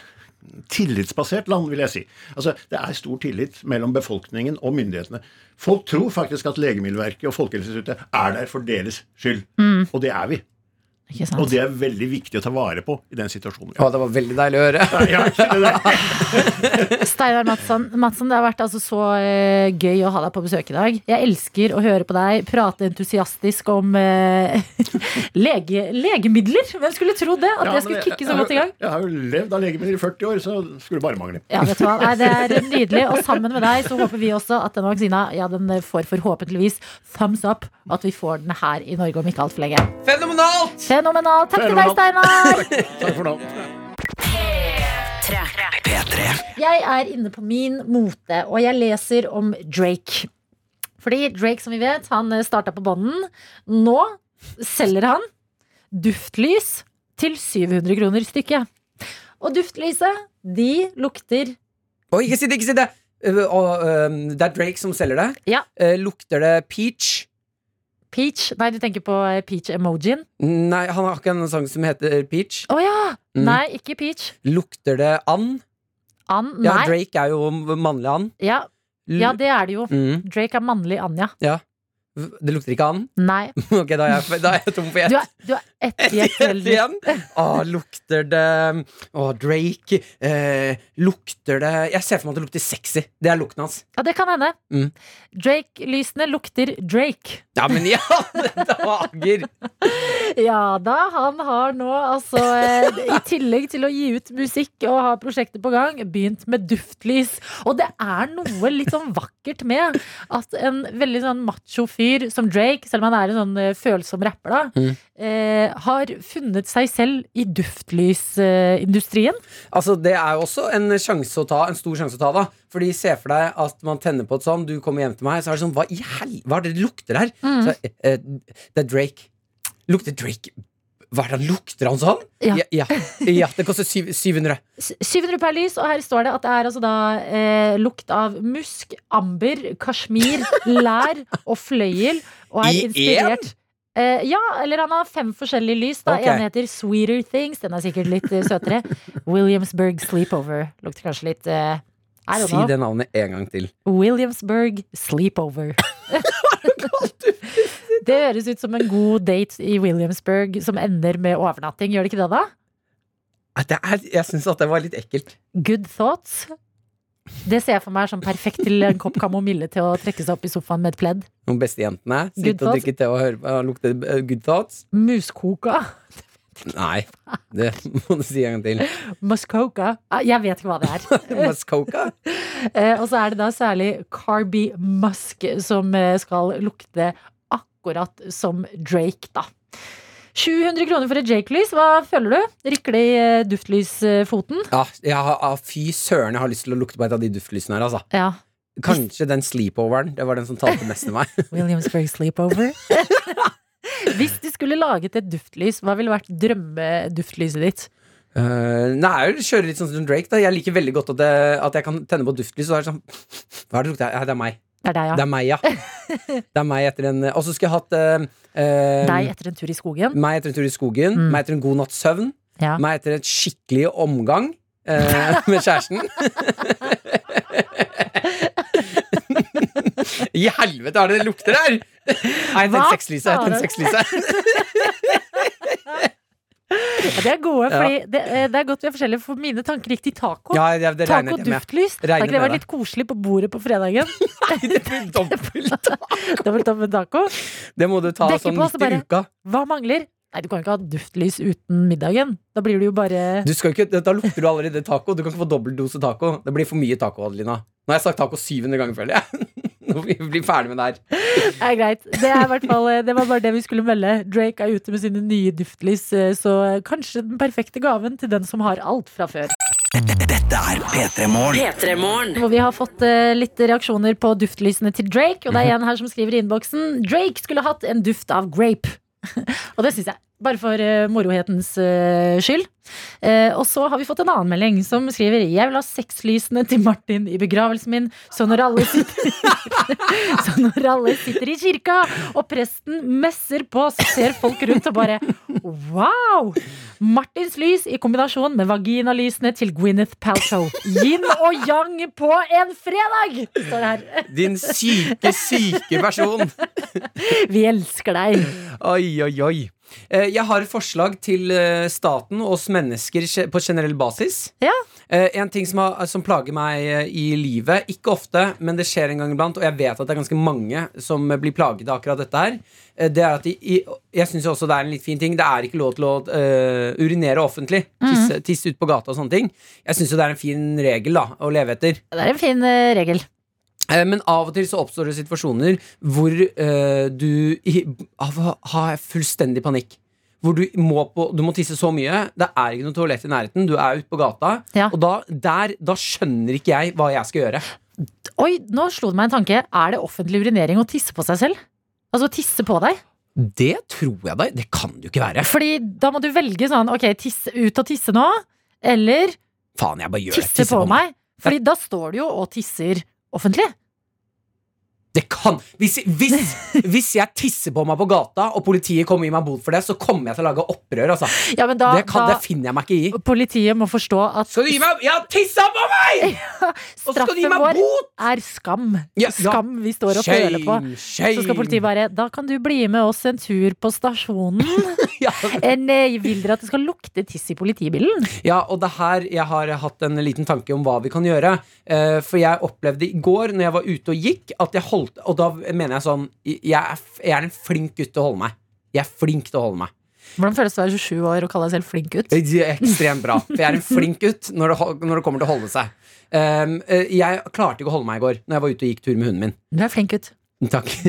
tillitsbasert land, vil jeg si. Altså, Det er stor tillit mellom befolkningen og myndighetene. Folk tror faktisk at Legemiddelverket og Folkehelseinstituttet er der for deres skyld. Og det er vi. Ikke sant? Og det er veldig viktig å ta vare på i den situasjonen. Ja, Å, det var veldig deilig å høre. Steinar Madsen, Madsen, det har vært altså så uh, gøy å ha deg på besøk i dag. Jeg elsker å høre på deg prate entusiastisk om uh, lege, legemidler. Hvem skulle tro det? At Ja, det skulle kicke så godt i gang. har- Jeg har jo levd av legemidler i 40 år, så skulle bare mangle. Ja, vet du hva? Nei, det er nydelig. Og sammen med deg så håper vi også at denne vaksina ja, den får forhåpentligvis thumbs up. At vi får den her i Norge om ikke altfor lenge. Fenomenalt! Fenomenalt. Takk til deg, Steinar. Takk for nå. Jeg er inne på min mote, og jeg leser om Drake. Fordi Drake, som vi vet, han starta på bånden. Nå selger han duftlys til 700 kroner stykket. Og duftlyset, de lukter Oi, ikke si det, ikke si det! øh, og, øh, det er Drake som selger det. Ja. Uh, lukter det peach? Peach? Nei, du tenker på eh, peach-emojien? Nei, han har ikke en sang som heter Peach. Å ja! Mm. Nei, ikke peach. Lukter det and? And? Ja, Drake er jo mannlig and. Ja. Ja, det er det jo. Mm. Drake er mannlig Anja. Ja. Det lukter ikke and? Nei. Ok, da er jeg, da er jeg tom for Du gjett. du har ett Ett gjett igjen. Å, lukter det Å, Drake. Eh, lukter det Jeg ser for meg at det lukter sexy. Det er lukten hans. Ja, det kan hende. Mm. Drake-lysene lukter Drake. Ja, men i alle dager! Ja da, han har nå altså eh, I tillegg til å gi ut musikk og ha prosjekter på gang, begynt med duftlys. Og det er noe litt sånn vakkert med at en veldig sånn macho fyr som Drake, selv om han er en sånn eh, følsom rapper, da, Mm. eh, har funnet seg selv i duftlysindustrien? Altså, det er jo også en sjanse å ta, en stor sjanse å ta, da. Fordi se for deg at man tenner på et sånn, du kommer hjem til meg, så er det sånn Hva i hel... Hva er det det lukter her? Mm. Så, eh, det er Drake. Lukter Drake Hva er det han lukter han sånn? Ja. Ja, ja, ja det koster 700. 700 per lys, og her står det at det er altså da eh, lukt av musk, amber, kasjmir, lær og fløyel. Og er I inspirert Eh, ja, eller han har fem forskjellige lys. Da. Okay. En heter Sweeter Things. Den er sikkert litt eh, søtere. Williamsburg Sleepover. Lukter kanskje litt eh, Si det navnet en gang til. Williamsburg Sleepover. det høres ut som en god date i Williamsburg som ender med overnatting. Gjør det ikke det, da? Det er, jeg syns at det var litt ekkelt. Good thoughts. Det ser jeg for meg sånn perfekt til en kopp kamomille til å trekke seg opp i sofaen med et pledd. Noen beste jentene. Sitte og drikke te og høre lukte eh, good thoughts. Muskoka. Nei, det må du si en gang til. Muskoka. Ah, Jeg vet ikke hva det er. Muskoka? Eh, og så er det da særlig Carby Musk som eh, skal lukte akkurat som Drake, da. 700 kroner for et Jake-lys. Hva føler du? Rykker det i eh, duftlysfoten? Ja, har, ah, fy søren, jeg har lyst til å lukte på et av de duftlysene her, altså. Ja. Kanskje den sleepoveren. Det var den som talte mest til meg. Williamsburg Sleepover. Hvis du skulle laget et duftlys, hva ville vært drømmeduftlyset ditt? Uh, nei, jeg kjører litt sånn som Drake. da Jeg liker veldig godt at, det, at jeg kan tenne på duftlys. Og det er sånn Hva er det lukter? Ja, det er meg. Det er deg, Det er meg, ja. Det er meg etter en Og så skulle jeg hatt eh, Deg etter en tur i skogen. meg etter en tur i skogen. Mm. Meg etter en god natts søvn. Ja. Meg etter en skikkelig omgang uh, med kjæresten. I helvete, er det det lukter her? Nei, den Hva tent sexlyset. Jeg sa tent du? sexlyset. Ja, det er gode, Ja. fordi det, eh, det er godt vi er forskjellige, for mine tanker gikk til taco. Ja, ja, det Taco jeg med. duftlys. Regner Har ikke det vært litt koselig på bordet på fredagen? Det blir dobbelt. Dobbelt taco. Det må du ta Dekker sånn midt i uka. Hva mangler? Nei, du kan ikke ha duftlys uten middagen. Da blir det jo bare Du skal ikke, da lukter du allerede taco. Du kan ikke få dobbel dose taco. Det blir for mye taco, Adelina. Nå har jeg sagt taco 700 ganger, føler jeg. Nå blir ferdig med det her. Det er greit. Det, er hvert fall, det var bare det vi skulle melde. Drake er ute med sine nye duftlys, eh, så kanskje den perfekte gaven til den som har alt fra før. Dette er P3 Morgen. Hvor vi har fått eh, litt reaksjoner på duftlysene til Drake. Og det er en her som skriver i innboksen Drake skulle hatt en duft av grape. og det syns jeg. Bare for uh, morohetens uh, skyld. Uh, og så har vi fått en annen melding som skriver Jeg vil ha sexlysene til Martin i begravelsen min, så når alle sitter Så når alle sitter i kirka og presten messer på, så ser folk rundt og bare Wow! Martins lys i kombinasjon med vaginalysene til Gwyneth Paltrow. Yin og yang på en fredag! Står det her. Din syke, syke person. Vi elsker deg. Oi, oi, oi. Eh, Jeg har et forslag til eh, staten og oss mennesker på generell basis. Ja. Eh, En ting som, har, som plager meg i livet, ikke ofte, men det skjer en gang iblant, og jeg vet at det er ganske mange som blir plaget av akkurat dette her, det er at de, Jeg syns også det er en litt fin ting. Det er ikke lov til å uh, urinere offentlig. Tisse, tisse ut på gata og sånne ting. Jeg syns jo det er en fin regel da å leve etter. Det er en fin regel. Eh, Men av og til så oppstår det situasjoner hvor uh, du har fullstendig panikk. Hvor du må, på, du må tisse så mye. Det er ikke noe toalett i nærheten. Du er ute på gata. Ja. Og da, der, da skjønner ikke jeg hva jeg skal gjøre. Oi, nå slo det meg en tanke. Er det offentlig urinering å tisse på seg selv? Altså tisse på deg? Det tror jeg da. Det kan det jo ikke være. Fordi da må du velge sånn Ok, tisse, ut og tisse nå. Eller Faen, jeg bare gjør det. tisse på meg. Fordi da står du jo og tisser offentlig. Det kan hvis, hvis, hvis jeg tisser på meg på gata, og politiet kommer og gir meg bot for det, så kommer jeg til å lage opprør. Altså. Ja, men da, det, kan, da det finner jeg meg ikke i. Politiet må forstå at Skal du gi meg Jeg har tissa på meg! Og skal du gi meg bot! er skam. Ja, ja. Skam vi står og føler på. Shame, Så skal politiet bare Da kan du bli med oss en tur på stasjonen. ja. En, eh, vil dere at det skal lukte tiss i politibilen? ja, og det her jeg har hatt en liten tanke om hva vi kan gjøre. Eh, for jeg opplevde i går, når jeg var ute og gikk, at jeg holdt Og da mener jeg sånn Jeg er, jeg er en flink gutt til å holde meg. Jeg er flink til å holde meg. Hvordan føles det å være 27 år og kalle deg selv flink gutt? Er ekstremt bra. For jeg er en flink gutt når det, når det kommer til å holde seg. Um, eh, jeg klarte ikke å holde meg i går Når jeg var ute og gikk tur med hunden min. Du er flink gutt. Takk.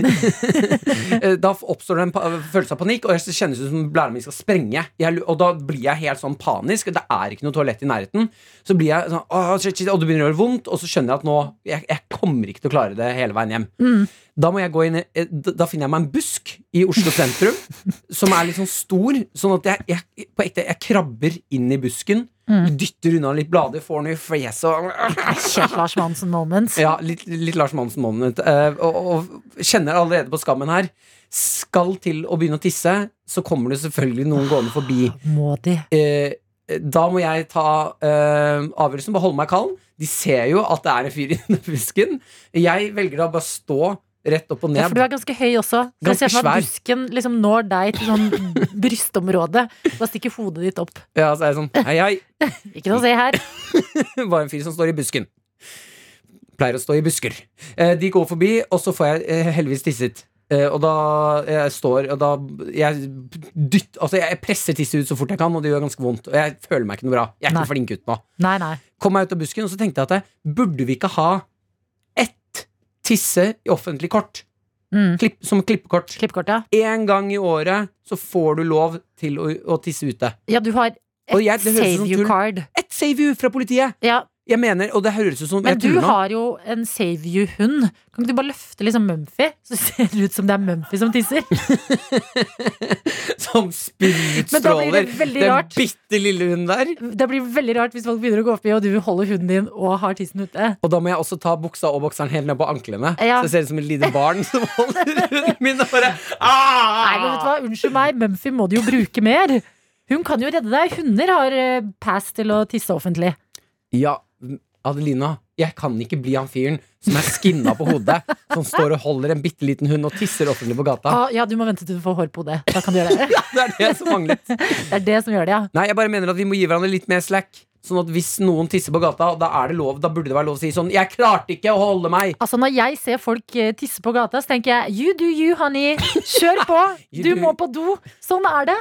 Eh, da oppstår det en følelse av panikk, og jeg kjennes ut som blæra mi skal sprenge. Jeg, og da blir jeg helt sånn panisk. Det er ikke noe toalett i nærheten. Så blir jeg sånn, «Åh, shit, shit», Og det begynner å gjøre vondt, og så skjønner jeg at nå jeg, jeg kommer ikke til å klare det hele veien hjem. Mm. Da må jeg gå inn eh, Da finner jeg meg en busk i Oslo sentrum som er litt sånn stor, sånn at jeg, jeg, på ekte, jeg krabber inn i busken. Mm. Dytter unna litt blader, får noe i fjeset og Lars Monsen moments. ja, litt, litt Lars Monsen-moment. eh, og, og kjenner allerede på skammen her. Skal til å begynne å tisse, så kommer det selvfølgelig noen gående forbi. Må de? Eh, da må jeg ta eh, avgjørelsen, bare holde meg kald. De ser jo at det er en fyr i denne busken. Jeg velger da bare stå rett opp og ned. Ja, for du er ganske høy også. Så jeg ser for meg at busken liksom når deg til sånn brystområde. Da stikker hodet ditt opp. Ja, så er jeg sånn Hei, hei. Ikke noe å se her. Bare en fyr som står i busken. Pleier å stå i busker. Eh, de går forbi, og så får jeg eh, heldigvis tisset. Eh, og da jeg står Og da jeg dytt, Altså jeg presser tisset ut så fort jeg kan, og det gjør ganske vondt. Og jeg føler meg ikke noe bra. Jeg er Nei. ikke flink gutt nå. Nei, nei. Kom meg ut av busken, og så tenkte jeg at burde vi ikke ha tisse i offentlig kort? Mm. Klipp, som klippekort. Klippkort, ja. En gang i året så får du lov til å, å tisse ute. Ja, du har et jeg- save you-card. Et save you fra politiet! Ja, Jeg mener, og det høres ut som men jeg du har jo en save you-hund. Kan ikke du bare løfte liksom Mumphy, så ser det ut som det er Mumphy som tisser? Som spyr ut Men da blir det stråler. veldig Den bitte lille hunden der. Det blir veldig rart hvis folk begynner å gå oppi, og du holder hunden din og har tissen ute. Og da må jeg også ta buksa og bokseren helt ned på anklene. Ja. Så det ser ut som et lite barn som holder hunden min og bare Aah! Nei, men vet du hva, Unnskyld meg, Mumphy må du jo bruke mer. Hun kan jo redde deg. Hunder har eh, pass til å tisse offentlig. Ja, Adelina, jeg kan ikke bli han fyren som er skinna på hodet, som står og holder en bitte liten hund og tisser offentlig på gata. Ah, ja, du må vente til du får hår på hodet. Da kan du gjøre det. Det er det som manglet. Det er det som gjør det, ja. Nei, jeg bare mener at vi må gi hverandre litt mer slack. Sånn at hvis noen tisser på gata, da er det lov, da burde det være lov å si sånn 'Jeg klarte ikke å holde meg'. Altså Når jeg ser folk eh, tisse på gata, så tenker jeg you do you, honey. Kjør på. Du må på do. Sånn er det.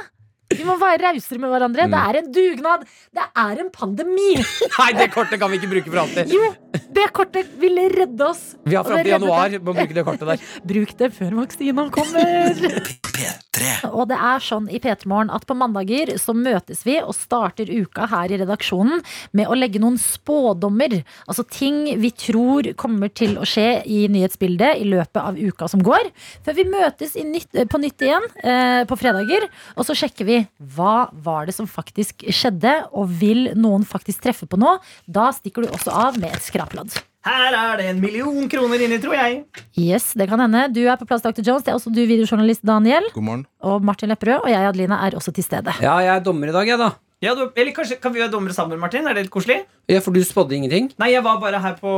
Vi må være rausere med hverandre. Mm. Det er en dugnad. Det er en pandemi. Nei, det kortet kan vi ikke bruke for alltid. Jo, det kortet ville redde oss. Vi har fram til januar deg. å bruke det kortet der. Bruk det før vaksina kommer. P3. Og det er sånn i P3 Morgen at på mandager så møtes vi og starter uka her i redaksjonen med å legge noen spådommer. Altså ting vi tror kommer til å skje i nyhetsbildet i løpet av uka som går. Før vi møtes nytt, på nytt igjen eh, på fredager, og så sjekker vi hva var det som faktisk skjedde, og vil noen faktisk treffe på noe? Da stikker du også av med et skraplodd. Her er det en million kroner inni, tror jeg. Yes, det kan hende. Du er på plass, Dr. Jones. Det er også du, videojournalist Daniel. God morgen. Og Martin Lepperød. Og jeg, Adelina, er også til stede. Ja, jeg er dommer i dag, jeg, da. Ja, du, eller kanskje kan vi være dommere sammen, Martin? Er det litt koselig? Ja, For du spådde ingenting? Nei, jeg var bare her på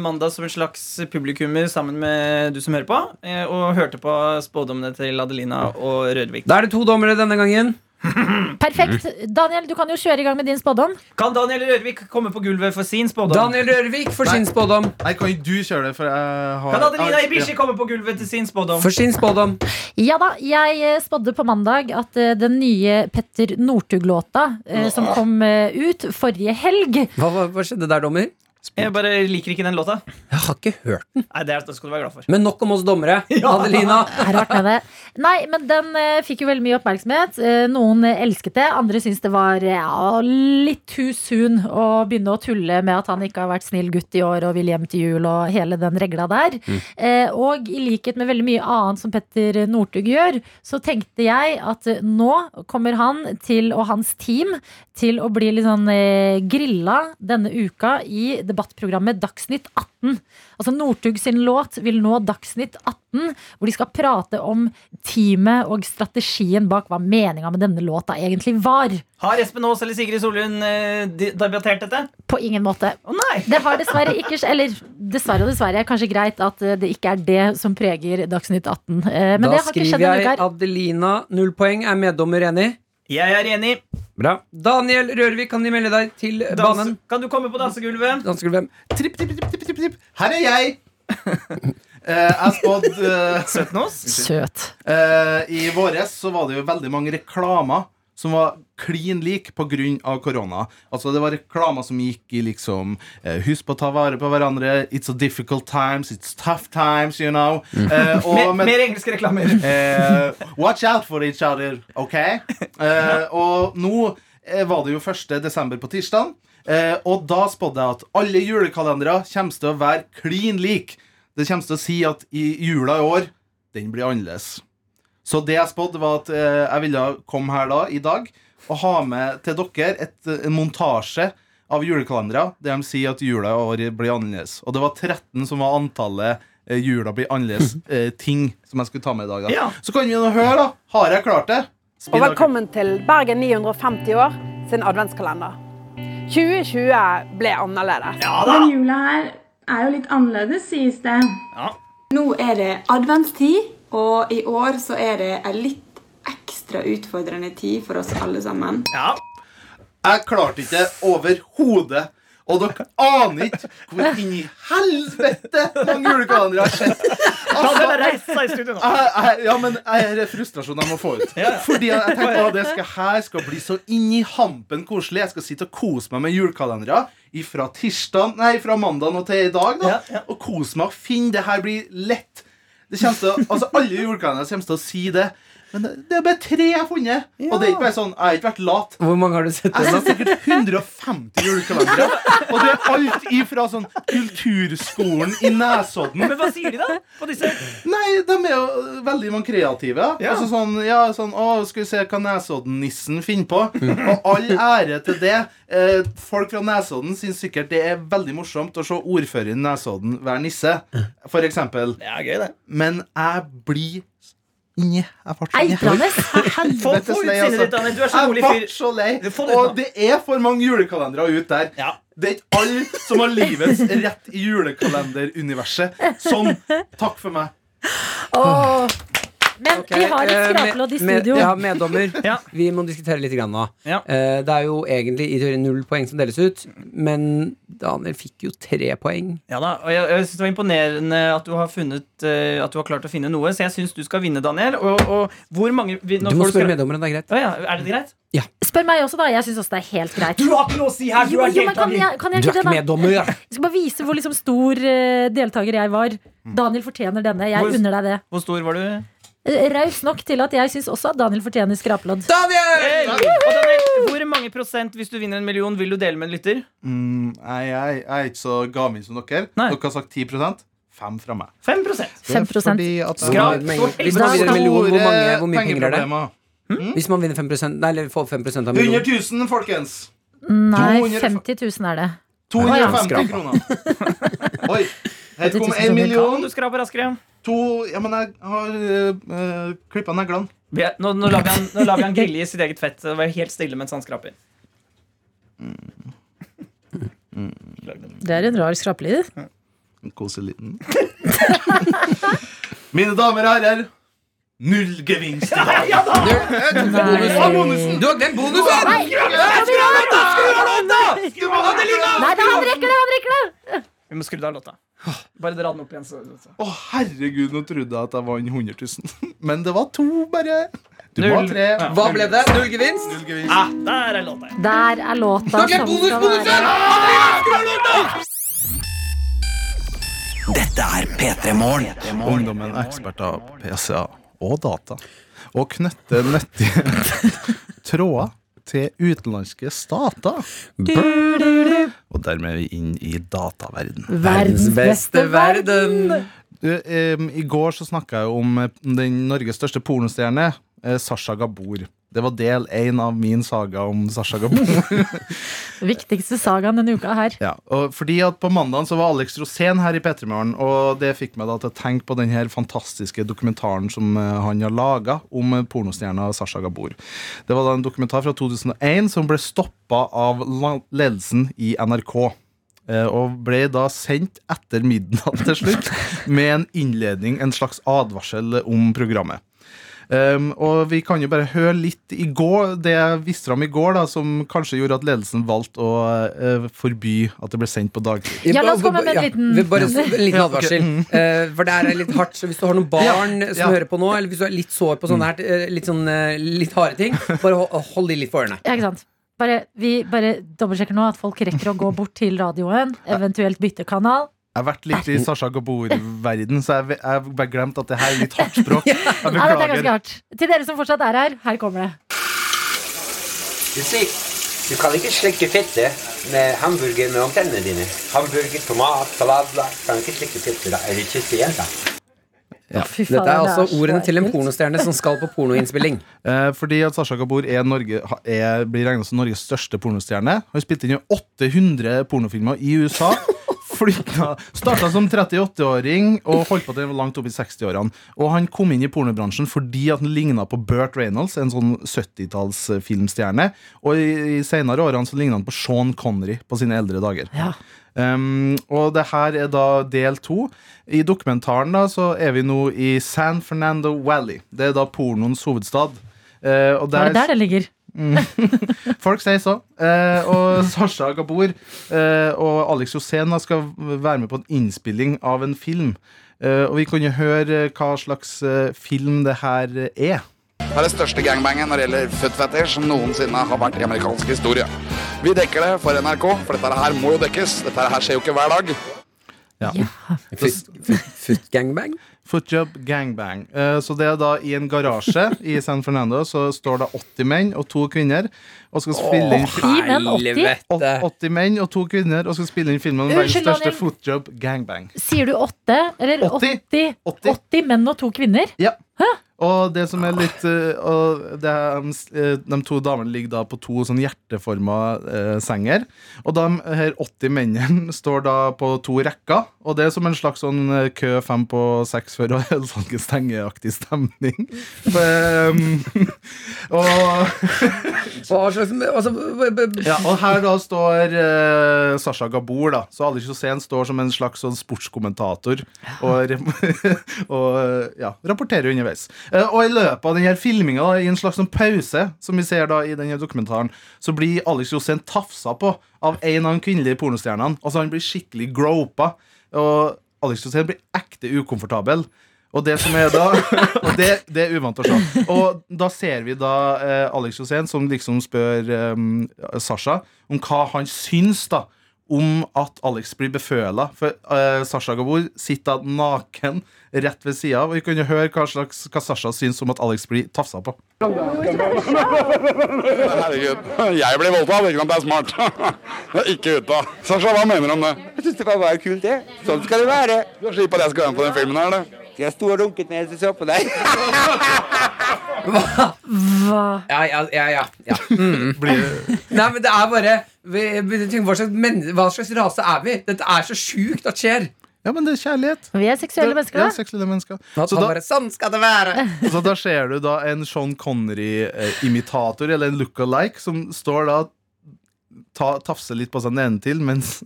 mandag som en slags publikummer sammen med du som hører på, eh, og hørte på spådommene til Adelina og Rørvik. Da er det to dommere denne gangen. Perfekt. Daniel, du kan jo kjøre i gang med din spådom. Kan Daniel Rørvik komme på gulvet for sin spådom? Daniel Rørvik for sin spådom. Nei, kan ikke du kjøre det, for jeg har Kan Adelina Ibishi komme på gulvet til sin spådom? For sin spådom. Ja da, jeg eh, spådde på mandag at eh, den nye Petter Northug-låta eh, som kom eh, ut forrige helg Hva, hva, hva skjedde der, dommer? Jeg bare liker ikke den låta. Jeg har ikke hørt den. Nei, det, er, det skal du være glad for. Men nok om oss dommere. Adelina. Det er rart med det. Nei, men den eh, fikk jo veldig mye oppmerksomhet. Eh, noen eh, elsket det, andre syntes det var ja, litt too soon å begynne å tulle med at han ikke har vært snill gutt i år og vil hjem til jul og hele den regla der. Eh, og i likhet med veldig mye annet som Petter Northug gjør, så tenkte jeg at eh, nå kommer han til, og hans team, til å bli litt sånn eh, grilla denne uka i debattprogrammet Dagsnytt 18. Altså Northug sin låt vil nå Dagsnytt 18, hvor de skal prate om teamet og strategien bak hva meninga med denne låta egentlig var. Har Espen Aas eller Sigrid Solund eh, debattert dette? På ingen måte. Oh! Det har dessverre ikke Eller dessverre og dessverre. Kanskje greit at eh, det ikke er det som preger Dagsnytt 18. Eh, Men Da det har ikke skjedd skriver denne jeg skriver jeg Adelina null poeng. Er meddommer enig? Jeg er enig. Bra. Daniel Rørvik, kan de melde deg til banen? Kan du komme på dansegulvet? Dansegulvet. Tripp, tripp, tripp, tripp, tripp, tripp. Her er jeg! Eh, jeg spådde uh, Søtnos? Søt. Eh, I våres så var det jo veldig mange reklamer som var klin lik pga. korona. Altså Det var reklamer som gikk i liksom eh, Husk på å ta vare på hverandre. It's a difficult times. It's tough times, you know. Eh, og Mer, mer engelske reklamer. Eh, watch out for each other, OK? Eh, og nå eh, var det jo 1. desember på tirsdag. Eh, og da spådde jeg at alle julekalendere kommer til å være klin lik. Det kommer til å si at i jula i år, den blir annerledes. Så det jeg spådde, var at eh, jeg ville komme her da, i dag, og ha med til dere et, en montasje av julekalendere der de sier at jula i år blir annerledes. Og det var 13 som var antallet eh, jula blir annerledes eh, ting som jeg skulle ta med i dag. Da. Ja. Så kan vi nå høre, da. Har jeg klart det? Og velkommen til Bergen 950 år sin adventskalender. 2020 ble annerledes. Ja da. Den jula her er jo litt annerledes, sies det. Ja. Nå er det adventstid, og i år så er det ei litt ekstra utfordrende tid for oss alle sammen. Ja. Jeg klarte ikke overhodet. Og dere aner ikke hvor inni helvete mange julekalendere jeg har sett. Altså, jeg ja, men jeg er frustrasjonen jeg må få ut. Fordi jeg tenker at det skal, her skal bli så inni hampen koselig. Jeg skal sitte og kose meg med julekalendere fra tirsdag, nei, fra mandag og til i dag. Da, Og kose meg og finne det her blir lett. Det til, altså Alle julekalendere kommer til å si det. Men det, det er bare tre jeg har funnet. Og det er ikke bare sånn, jeg har ikke vært lat. Hvor mange har du sett? Jeg har sikkert 150 julekalendere. Og det er alt ifra sånn Kulturskolen i Nesodden. Men hva sier de, da? På disse? Nei, de er jo veldig mange kreative. Ja. Altså sånn, ja, sånn, å, skal vi se hva Nesodden-nissen finner på. Og all ære til det. Eh, folk fra Nesodden syns sikkert det er veldig morsomt å se ordføreren i Nesodden være nisse, for eksempel. Det er gøy, det. Men jeg blir inni Jeg ble så helvetes lei. Du er så rolig Jeg fyr. ble så lei. Det. Og det er for mange julekalendere ut der. Det er ikke alle som har livets rett i julekalenderuniverset. Sånn. Takk for meg. Åh. Men okay. vi har litt et skrapelodd i studio. Med, ja, meddommer. Vi må diskutere litt grann nå. Eh, det er jo egentlig i teorien null poeng som deles ut, men Daniel fikk jo tre poeng. Ja da, og jeg, jeg synes Det var imponerende at du har funnet eh, At du har klart å finne noe, så jeg syns du skal vinne, Daniel. Og, og hvor mange Du må spørre meddommeren, det er greit. Oh, ja, er det greit? Ja. Spør meg også, da. Jeg syns også det er helt greit. Du har ikke noe å si her! Du Jo, er jo, helt kan jeg, kan jeg Du er ikke meddommer. Jeg skal bare vise hvor liksom stor eh, deltaker jeg var. Daniel fortjener denne. Jeg Hvor- unner deg det. Hvor stor var du? Eh, Raus nok til at jeg syns også at Daniel fortjener skrapelodd. Daniel! Og Daniel, hvor mange prosent hvis du vinner en million, vil du dele med en lytter? Mm, nei, jeg, jeg er ikke så gavmild som dere. Dere har sagt 10 Fem fra meg. 5 prosent. Skrap Hvis man vinner en million, hvor, mange, hvor mye penger er det? Hmm? Hvis man vinner 5 Nei, eller får 5 av 100 000, folkens! Nei, 50 000 er det. 250 kroner. Oi. Her 50 000 kom en million. Du skraper raskere. To Ja, men jeg har uh, klippa neglene. Vi er- Nå, nå lar vi han, nå lar vi han grille i sitt eget fett. Det Være helt stille mens han skraper. Det er en rar skrapelyd. En koselig liten. Mine damer og herrer, null gevinst i dag. Ja da! Du har glemt bonusen! Nei, av låta! Nei, han rekker det! Han rekker det! Vi må skru av låta. Bare dra den opp igjen. Så, så. Å, herregud, nå trodde jeg at jeg vant 100 000. Men det var to, bare. Du Null. tre. Ja. Hva ble det? Null gevinst? Null gevinst. Ah, der er låta. Der er låta som bonus, være Andreas, skru er P3 Morgen. Ungdommen er eksperter på PCA og data. Og knytter nyttige tråder til utenlandske stater. Og dermed er vi inn i dataverden. Verdens beste verden. I går så snakka jeg om eh, den Norges største pornostjerne, eh, Sasha Gabor. Det var del én av min saga om Sasha Gabor. Viktigste sagaen denne uka her. Ja, og fordi at På mandagen så var Alex Rosén her i P3 Morgen, og det fikk meg da til å tenke på den her fantastiske dokumentaren som eh, han har laga om pornostjerna Sasha Gabor. Det var da en dokumentar fra 2001 som ble stoppa av ledelsen i NRK. eh, Og ble da sendt etter midnatt til slutt, med en innledning, en slags advarsel om programmet. Um, og vi kan jo bare høre litt i går, det jeg viste fram i går, da, som kanskje gjorde at ledelsen valgte å uh, forby at det ble sendt på dagtid. Ja, la oss komme med en liten- ja, Bare en liten advarsel. Mm. Eh, for det er litt hardt. Så hvis du har noen barn Ja, som ja. hører på nå, eller hvis du er litt sår på sånne her, eh, litt, sånn, litt harde ting, bare hold, hold de litt for ørene. Ja, ikke sant? Bare, vi bare dobbeltsjekker nå at folk rekker å gå bort til radioen, eventuelt bytte kanal. Jeg har vært litt i Sasha Gabor-verden, så jeg har bare glemt at det her er litt hardt språk. Jeg Ja, dette er ganske hardt. Til dere som fortsatt er her, her kommer det. Du ser, du kan ikke slikke fettet med hamburger med antennene dine. Hamburger, tomat, salatblad. Kan ikke slikke fettet, da er det ikke igjen, da. Ja. Dette er altså ordene til en pornostjerne som skal på pornoinnspilling. Eh, fordi at Sasha Gabor er Norge, er, blir regnet som Norges største pornostjerne. Har spilt inn i 800 pornofilmer i USA. Flytta, Starta som 38-åring og holdt på til langt opp i 60-årene. Og han kom inn i pornobransjen fordi at han ligna på Burt Reynolds, en sånn 70-talls filmstjerne. Og i, i senere årene så ligna han på Sean Connery på sine eldre dager. Um, og det her er da del to. I dokumentaren da så er vi nå i San Fernando Valley. Det er da pornoens hovedstad. Uh, og Er det der det ligger? Mm. Folk sier så. Eh, og Sasha Gabor eh, og Alex Josena skal være med på en innspilling av en film. Eh, og vi kan jo høre hva slags eh, film det her er. Det er det største gangbangen når det gjelder foot fetish som noensinne har vært i amerikansk historie. Vi dekker det for NRK, for dette her må jo dekkes. Dette her skjer jo ikke hver dag. Ja. Foot gangbang? Footjob gangbang. Eh, så det er da i en garasje i San Fernando så står det 80 menn og to kvinner. Og skal spille inn 80 menn, 80? 80 menn og to kvinner og skal spille inn filmen om verdens største footjob gangbang. Sier du åtte? Eller 80? 80, menn og to kvinner? Ja. Og det som er litt eh, og det er, eh, De to damene ligger da på to sånn hjerteforma eh, senger. Og de her 80 mennene står da på to rekker. Og det er som en slags sånn eh, kø fem på seks før og Ølsalget stengeaktig stemning. um, og altså, ja, og her da står eh, Sasha Gabor, da. Så Alex Hussein står som en slags sånn sportskommentator og, og ja, rapporterer underveis. Eh, og i løpet av denne filminga, i en slags sånn pause, som vi ser da i denne dokumentaren, så blir Alex Hussein tafsa på av en av de kvinnelige pornostjernene. Altså Han blir skikkelig gropa, og Alex Hussein blir ekte ukomfortabel. Og det som er da Og det, det er uvant å se. Og da ser vi da eh, Alex Hussein som liksom spør eh, Sasha om hva han syns da om at Alex blir beføla. For uh, Sasha Gabor sitter naken rett ved sida av. Og vi kan jo høre hva, slags, hva Sasha syns om at Alex blir tafsa på. Herregud. Jeg blir voldtatt, ikke sant? Det er smart. Det er ikke ute. Sasha, hva mener du om det? Jeg syns det kan være kult, det. Sånn skal det være. Du har slipp at jeg skal være med på den filmen her, det. Jeg sto og runket mens jeg så på deg. Hva? Ja, ja, ja. ja, ja. Mm. Nei, men det er bare tenker, hva, slags men, hva slags rase er vi? Dette er så sjukt at skjer. Ja, men det er kjærlighet. Vi er seksuelle mennesker, Ja, seksuelle mennesker. Så Så da, bare, sånn skal det være. så da ser du da en Sean Connery-imitator, eller en look-alike, som står da ta, tafser litt på seg nedentil mens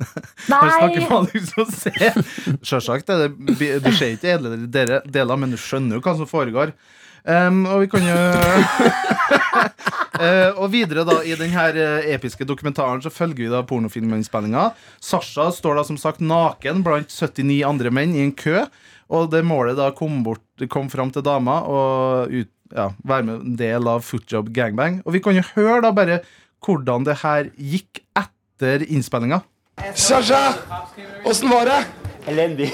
han snakker med Alex ser. Sjølsagt. det- Du ser ikke hele deler, men du skjønner jo hva som foregår. Um, og vi kan jo uh, Og videre da i denne episke dokumentaren Så følger vi da pornofilminnspillinga. Sasha står da som sagt naken blant 79 andre menn i en kø. Og det målet da kom, bort, kom fram til dama og ut, ja, være med en del av Footjob Gangbang. Og vi kan jo høre da bare hvordan det her gikk etter innspillinga. Sasha, åssen var det? Elendig.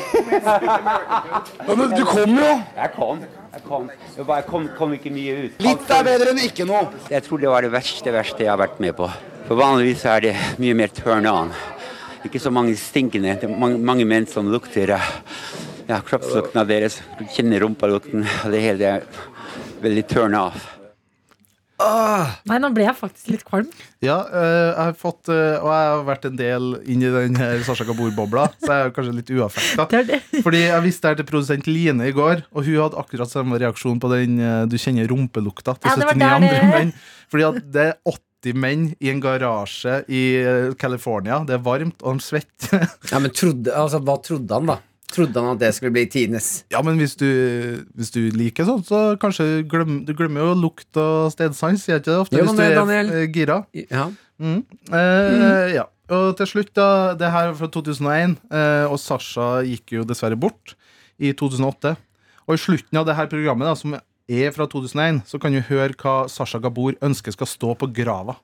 Men du kom jo! Jeg kom. Jeg kom. Jeg bare kom, kom ikke mye ut. Litt er bedre enn ikke noe. Jeg tror det var det verste, verste jeg har vært med på. For vanligvis er det mye mer turn on. Ikke så mange stinkende. Det er mange, mange menn som lukter eh, ja, kroppslukten av deres. Du kjenner rumpalukten. Det hele er veldig turn off. Nei, nå ble jeg faktisk litt kvalm. Ja, eh, jeg har fått eh, Og jeg har vært en del inni den her Sasha Gabor-bobla, så jeg er kanskje litt uaffekta. Fordi jeg visste det her til produsent Line i går, og hun hadde akkurat samme reaksjon på den eh, du kjenner rumpelukta til Ja, 79 der andre menn. Fordi at det er 80 menn i en garasje i California. Det er varmt, og de svetter. Ja, men trodde, altså, Hva trodde han, da? Trodde han at det skulle bli tidenes? Ja, men hvis du, hvis du liker sånt, så kanskje glem, du glemmer jo lukt og stedsans. sier jeg ikke det ofte jo, hvis du er Daniel? eh, gira? Ja. Mm. Eh, ja. Og til slutt, da. Det her er fra 2001, eh, og Sasha gikk jo dessverre bort i 2008. Og i slutten av det her programmet, da, som er fra 2001, så kan du høre hva Sasha Gabor ønsker skal stå på grava.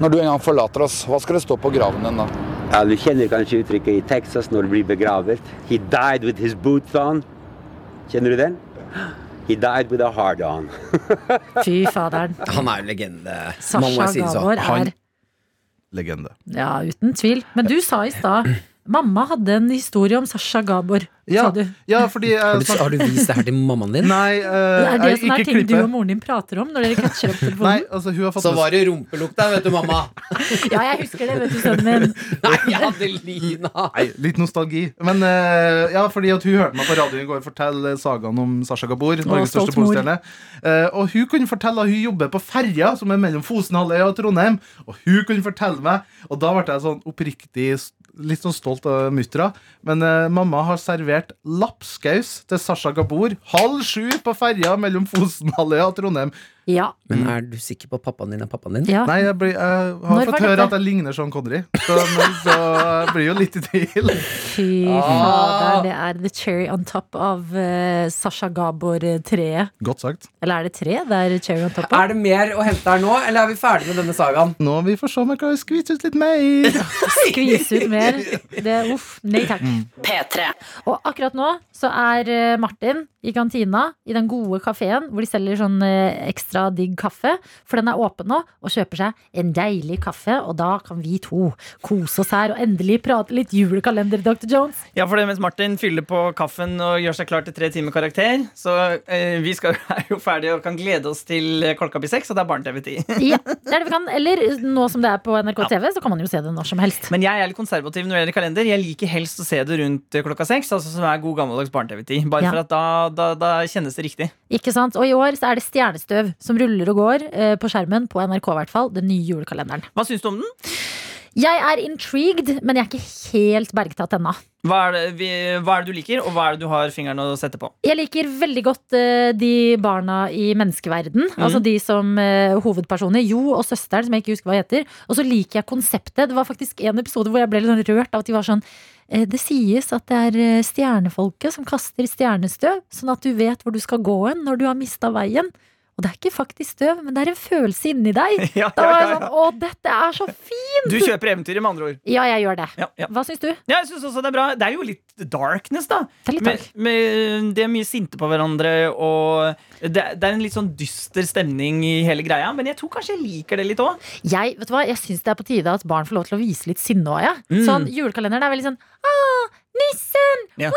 Når du en gang forlater oss, hva skal det stå på graven din da? Ja, du kjenner kanskje uttrykket i Texas når du blir begravet. He died with his boots on. Kjenner du den? He died with a hard on. Fy faderen. Han er en legende. Sasha Man må si sånn. Gabor Han- er Legende. Ja, uten tvil. Men du sa i stad Mamma hadde en historie om Sasha Gabor, Ja, sa du. ja fordi Har du, har du vist det her til mammaen din? Nei, Det er det jeg- som er ikke ting du og moren din prater om når dere catcher opp telefonen. Nei, altså hun har fått Så med- var det rumpelukt der, vet du, mamma. Ja, jeg husker det, vet du, sønnen min. Nei, Adelina. Nei, litt nostalgi. Men uh, ja, fordi at hun hørte meg på radioen i går fortelle sagaen om Sasha Gabor. Norges største pornostjerne. Eh, og hun kunne fortelle at hun jobber på ferja som er mellom Fosenhalvøya og Trondheim. Og hun kunne fortelle meg, og da ble jeg sånn oppriktig litt sånn stolt av muttra. Men eh, mamma har servert lapskaus til Sasha Gabor halv sju på ferja mellom Fosenhalvøya og Trondheim. Ja. Men er du sikker på at pappaen din er pappaen din? Ja. Nei, jeg, blir, jeg har Når fått høre dette? at jeg ligner Sean Connery. Så, men, så jeg blir jo litt i tvil. Fy fader, det er the cherry on top av uh, Sasha Gabor-treet. Godt sagt. Eller er det tre det er cherry on top av? Er det mer å hente her nå, eller er vi ferdige med denne sagaen? Nå vi får se om jeg kan skvise ut litt mer. Skvise ut mer. Det, uff, nei takk. P3. Og akkurat nå så er eh, Martin i kantina i den gode kafeen hvor de selger sånn eh, ekstra digg kaffe. For den er åpen nå, og kjøper seg en deilig kaffe. Og da kan vi to kose oss her og endelig prate litt julekalender, Dr. Jones. Ja, for det mens Martin fyller på kaffen og gjør seg klar til tre timer karakter, så eh, vi skal, er jo ferdige og kan glede oss til klokka blir seks, og det er barne-TV 10. Ja, det er det vi kan. Eller nå som det er på NRK TV, så kan man jo se det når som helst. Men jeg er litt konservativ når det gjelder kalender. Jeg liker helst å se det rundt eh, klokka seks, altså som er god gammeldags barne-TV 10. Bare Ja. for at da, da, da kjennes det riktig. Ikke sant? Og i år så er det Stjernestøv som ruller og går eh, på skjermen, på NRK i hvert fall. Den nye julekalenderen. Hva syns du om den? Jeg er intrigued, men jeg er ikke helt bergtatt ennå. Hva er, det, vi, hva er det du liker, og hva er det du har fingeren å sette på? Jeg liker veldig godt uh, de barna i menneskeverden. Altså de som uh, hovedpersoner. Jo og søsteren, som jeg ikke husker hva heter. Og så liker jeg konseptet. Det var faktisk en episode hvor jeg ble litt sånn rørt av at de var sånn uh, Det sies at det er eh, stjernefolket som kaster stjernestøv, sånn at du vet hvor du skal gå hen når du har mista veien. Og det er ikke faktisk støv, men det er en følelse inni deg. Ja, Da var jeg sånn Å, dette er så fint! Du kjøper eventyret, med andre ord. Ja, jeg gjør det. Ja, ja. Hva syns du? Ja, jeg synes også Det er bra Det er jo litt darkness, da. Det er litt Med, med, det er mye sinte på hverandre, og det, det er en litt sånn dyster stemning i hele greia. Men jeg tror kanskje jeg liker det litt òg. Jeg, vet du hva, jeg syns det er på tide at barn får lov til å vise litt sinne òg. Ja. Mm. Sånn, julekalenderen er veldig sånn ah, nissen! Ja.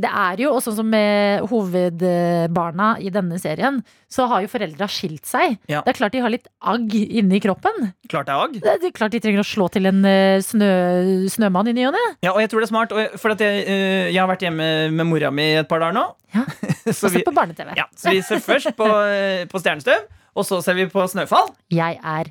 Det er jo, og sånn som med hovedbarna i denne serien, så har jo foreldra skilt seg. Ja. Det er klart de har litt agg inni kroppen. Klart det er agg. Det er klart de trenger å slå til en eh, snø, snømann i ny og ne. Ja, og jeg tror det er smart. For jeg, eh, jeg har vært hjemme med mora mi et par dager nå. Ja. så, Og vi, sett på barne-TV. ja, så vi ser først på, eh, på stjernestøv, og så ser vi på snøfall. Jeg er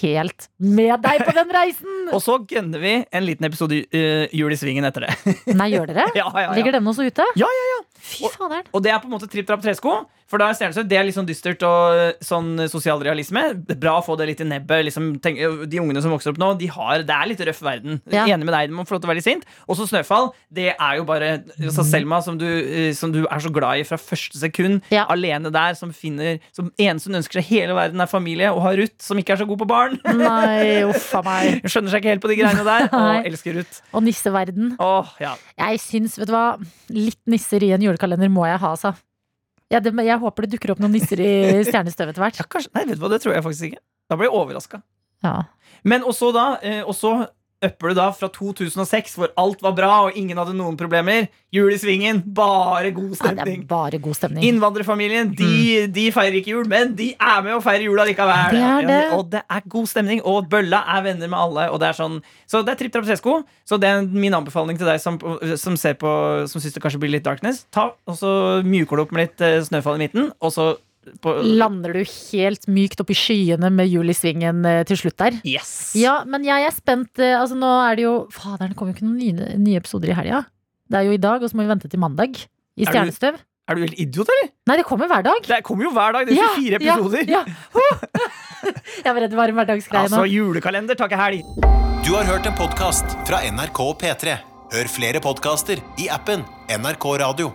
helt med deg på den reisen! Og så gønner vi en liten episode uh, Jul i svingen etter det. Nei, gjør dere? Ja, ja, ja. Ligger den også ute? Ja, ja, ja. Fy faderen. Og det er på en måte tripp trapp tresko. For da er stjernestøv det er litt sånn dystert og sånn sånn sosialrealisme. Det er bra å få det litt i nebbet. Liksom, tenk, de ungene som vokser opp nå, de har, det er litt røff verden. Ja. Enig med deg, de må få lov til å være litt sint. Og så Snøfall. Det er jo bare altså Selma, som du, eh, som du er så glad i fra første sekund. Alene der, som finner Som eneste hun ønsker seg hele verden, er familie. Og har Ruth, som ikke er så god på barn. Nei, uffa meg. Skjønner seg ikke helt på de greiene der. Og elsker Ruth. Og nisseverden. Åh, ja. Jeg syns, vet du hva, litt nisser i en julekalender må jeg ha, altså. Ja, det, jeg håper det dukker opp noen nisser i stjernestøv etter hvert. Kanskje, nei, vet du hva, det tror jeg faktisk ikke. Da blir jeg overraska. Ja. Men også da, eh, og så upper du da fra 2006, hvor alt var bra og ingen hadde noen problemer. Jul i svingen, bare god stemning. Ja, bare god stemning. Innvandrerfamilien de, de feirer ikke jul, men de er med og feirer jula likevel. Det det. Og det er god stemning, og Bølla er venner med alle. Og det er sånn, så det er tripp trapp tresko. Så det er min anbefaling til deg som, som ser på Som syns det kanskje blir litt darkness. Ta, og så du opp med litt eh, snøfall i midten, og så på, Lander du helt mykt opp i skyene med jul i svingen eh, til slutt der? Yes. Ja, men jeg er spent. eh, Altså, nå er det jo Faderen, det kommer jo ikke noen nye, nye episoder i helga. Det er jo i dag, og så må vi vente til mandag. I Er Stjernestøv. Er du helt idiot, eller? Nei, det kommer hver dag. Det kommer jo hver dag. Det er 24 Ja, episoder. Ja, ja. jeg var redd det var en hverdagsgreie Altså, nå. julekalender tar ikke helg. Du har hørt en podkast fra NRK P3. Hør flere podkaster i appen NRK Radio.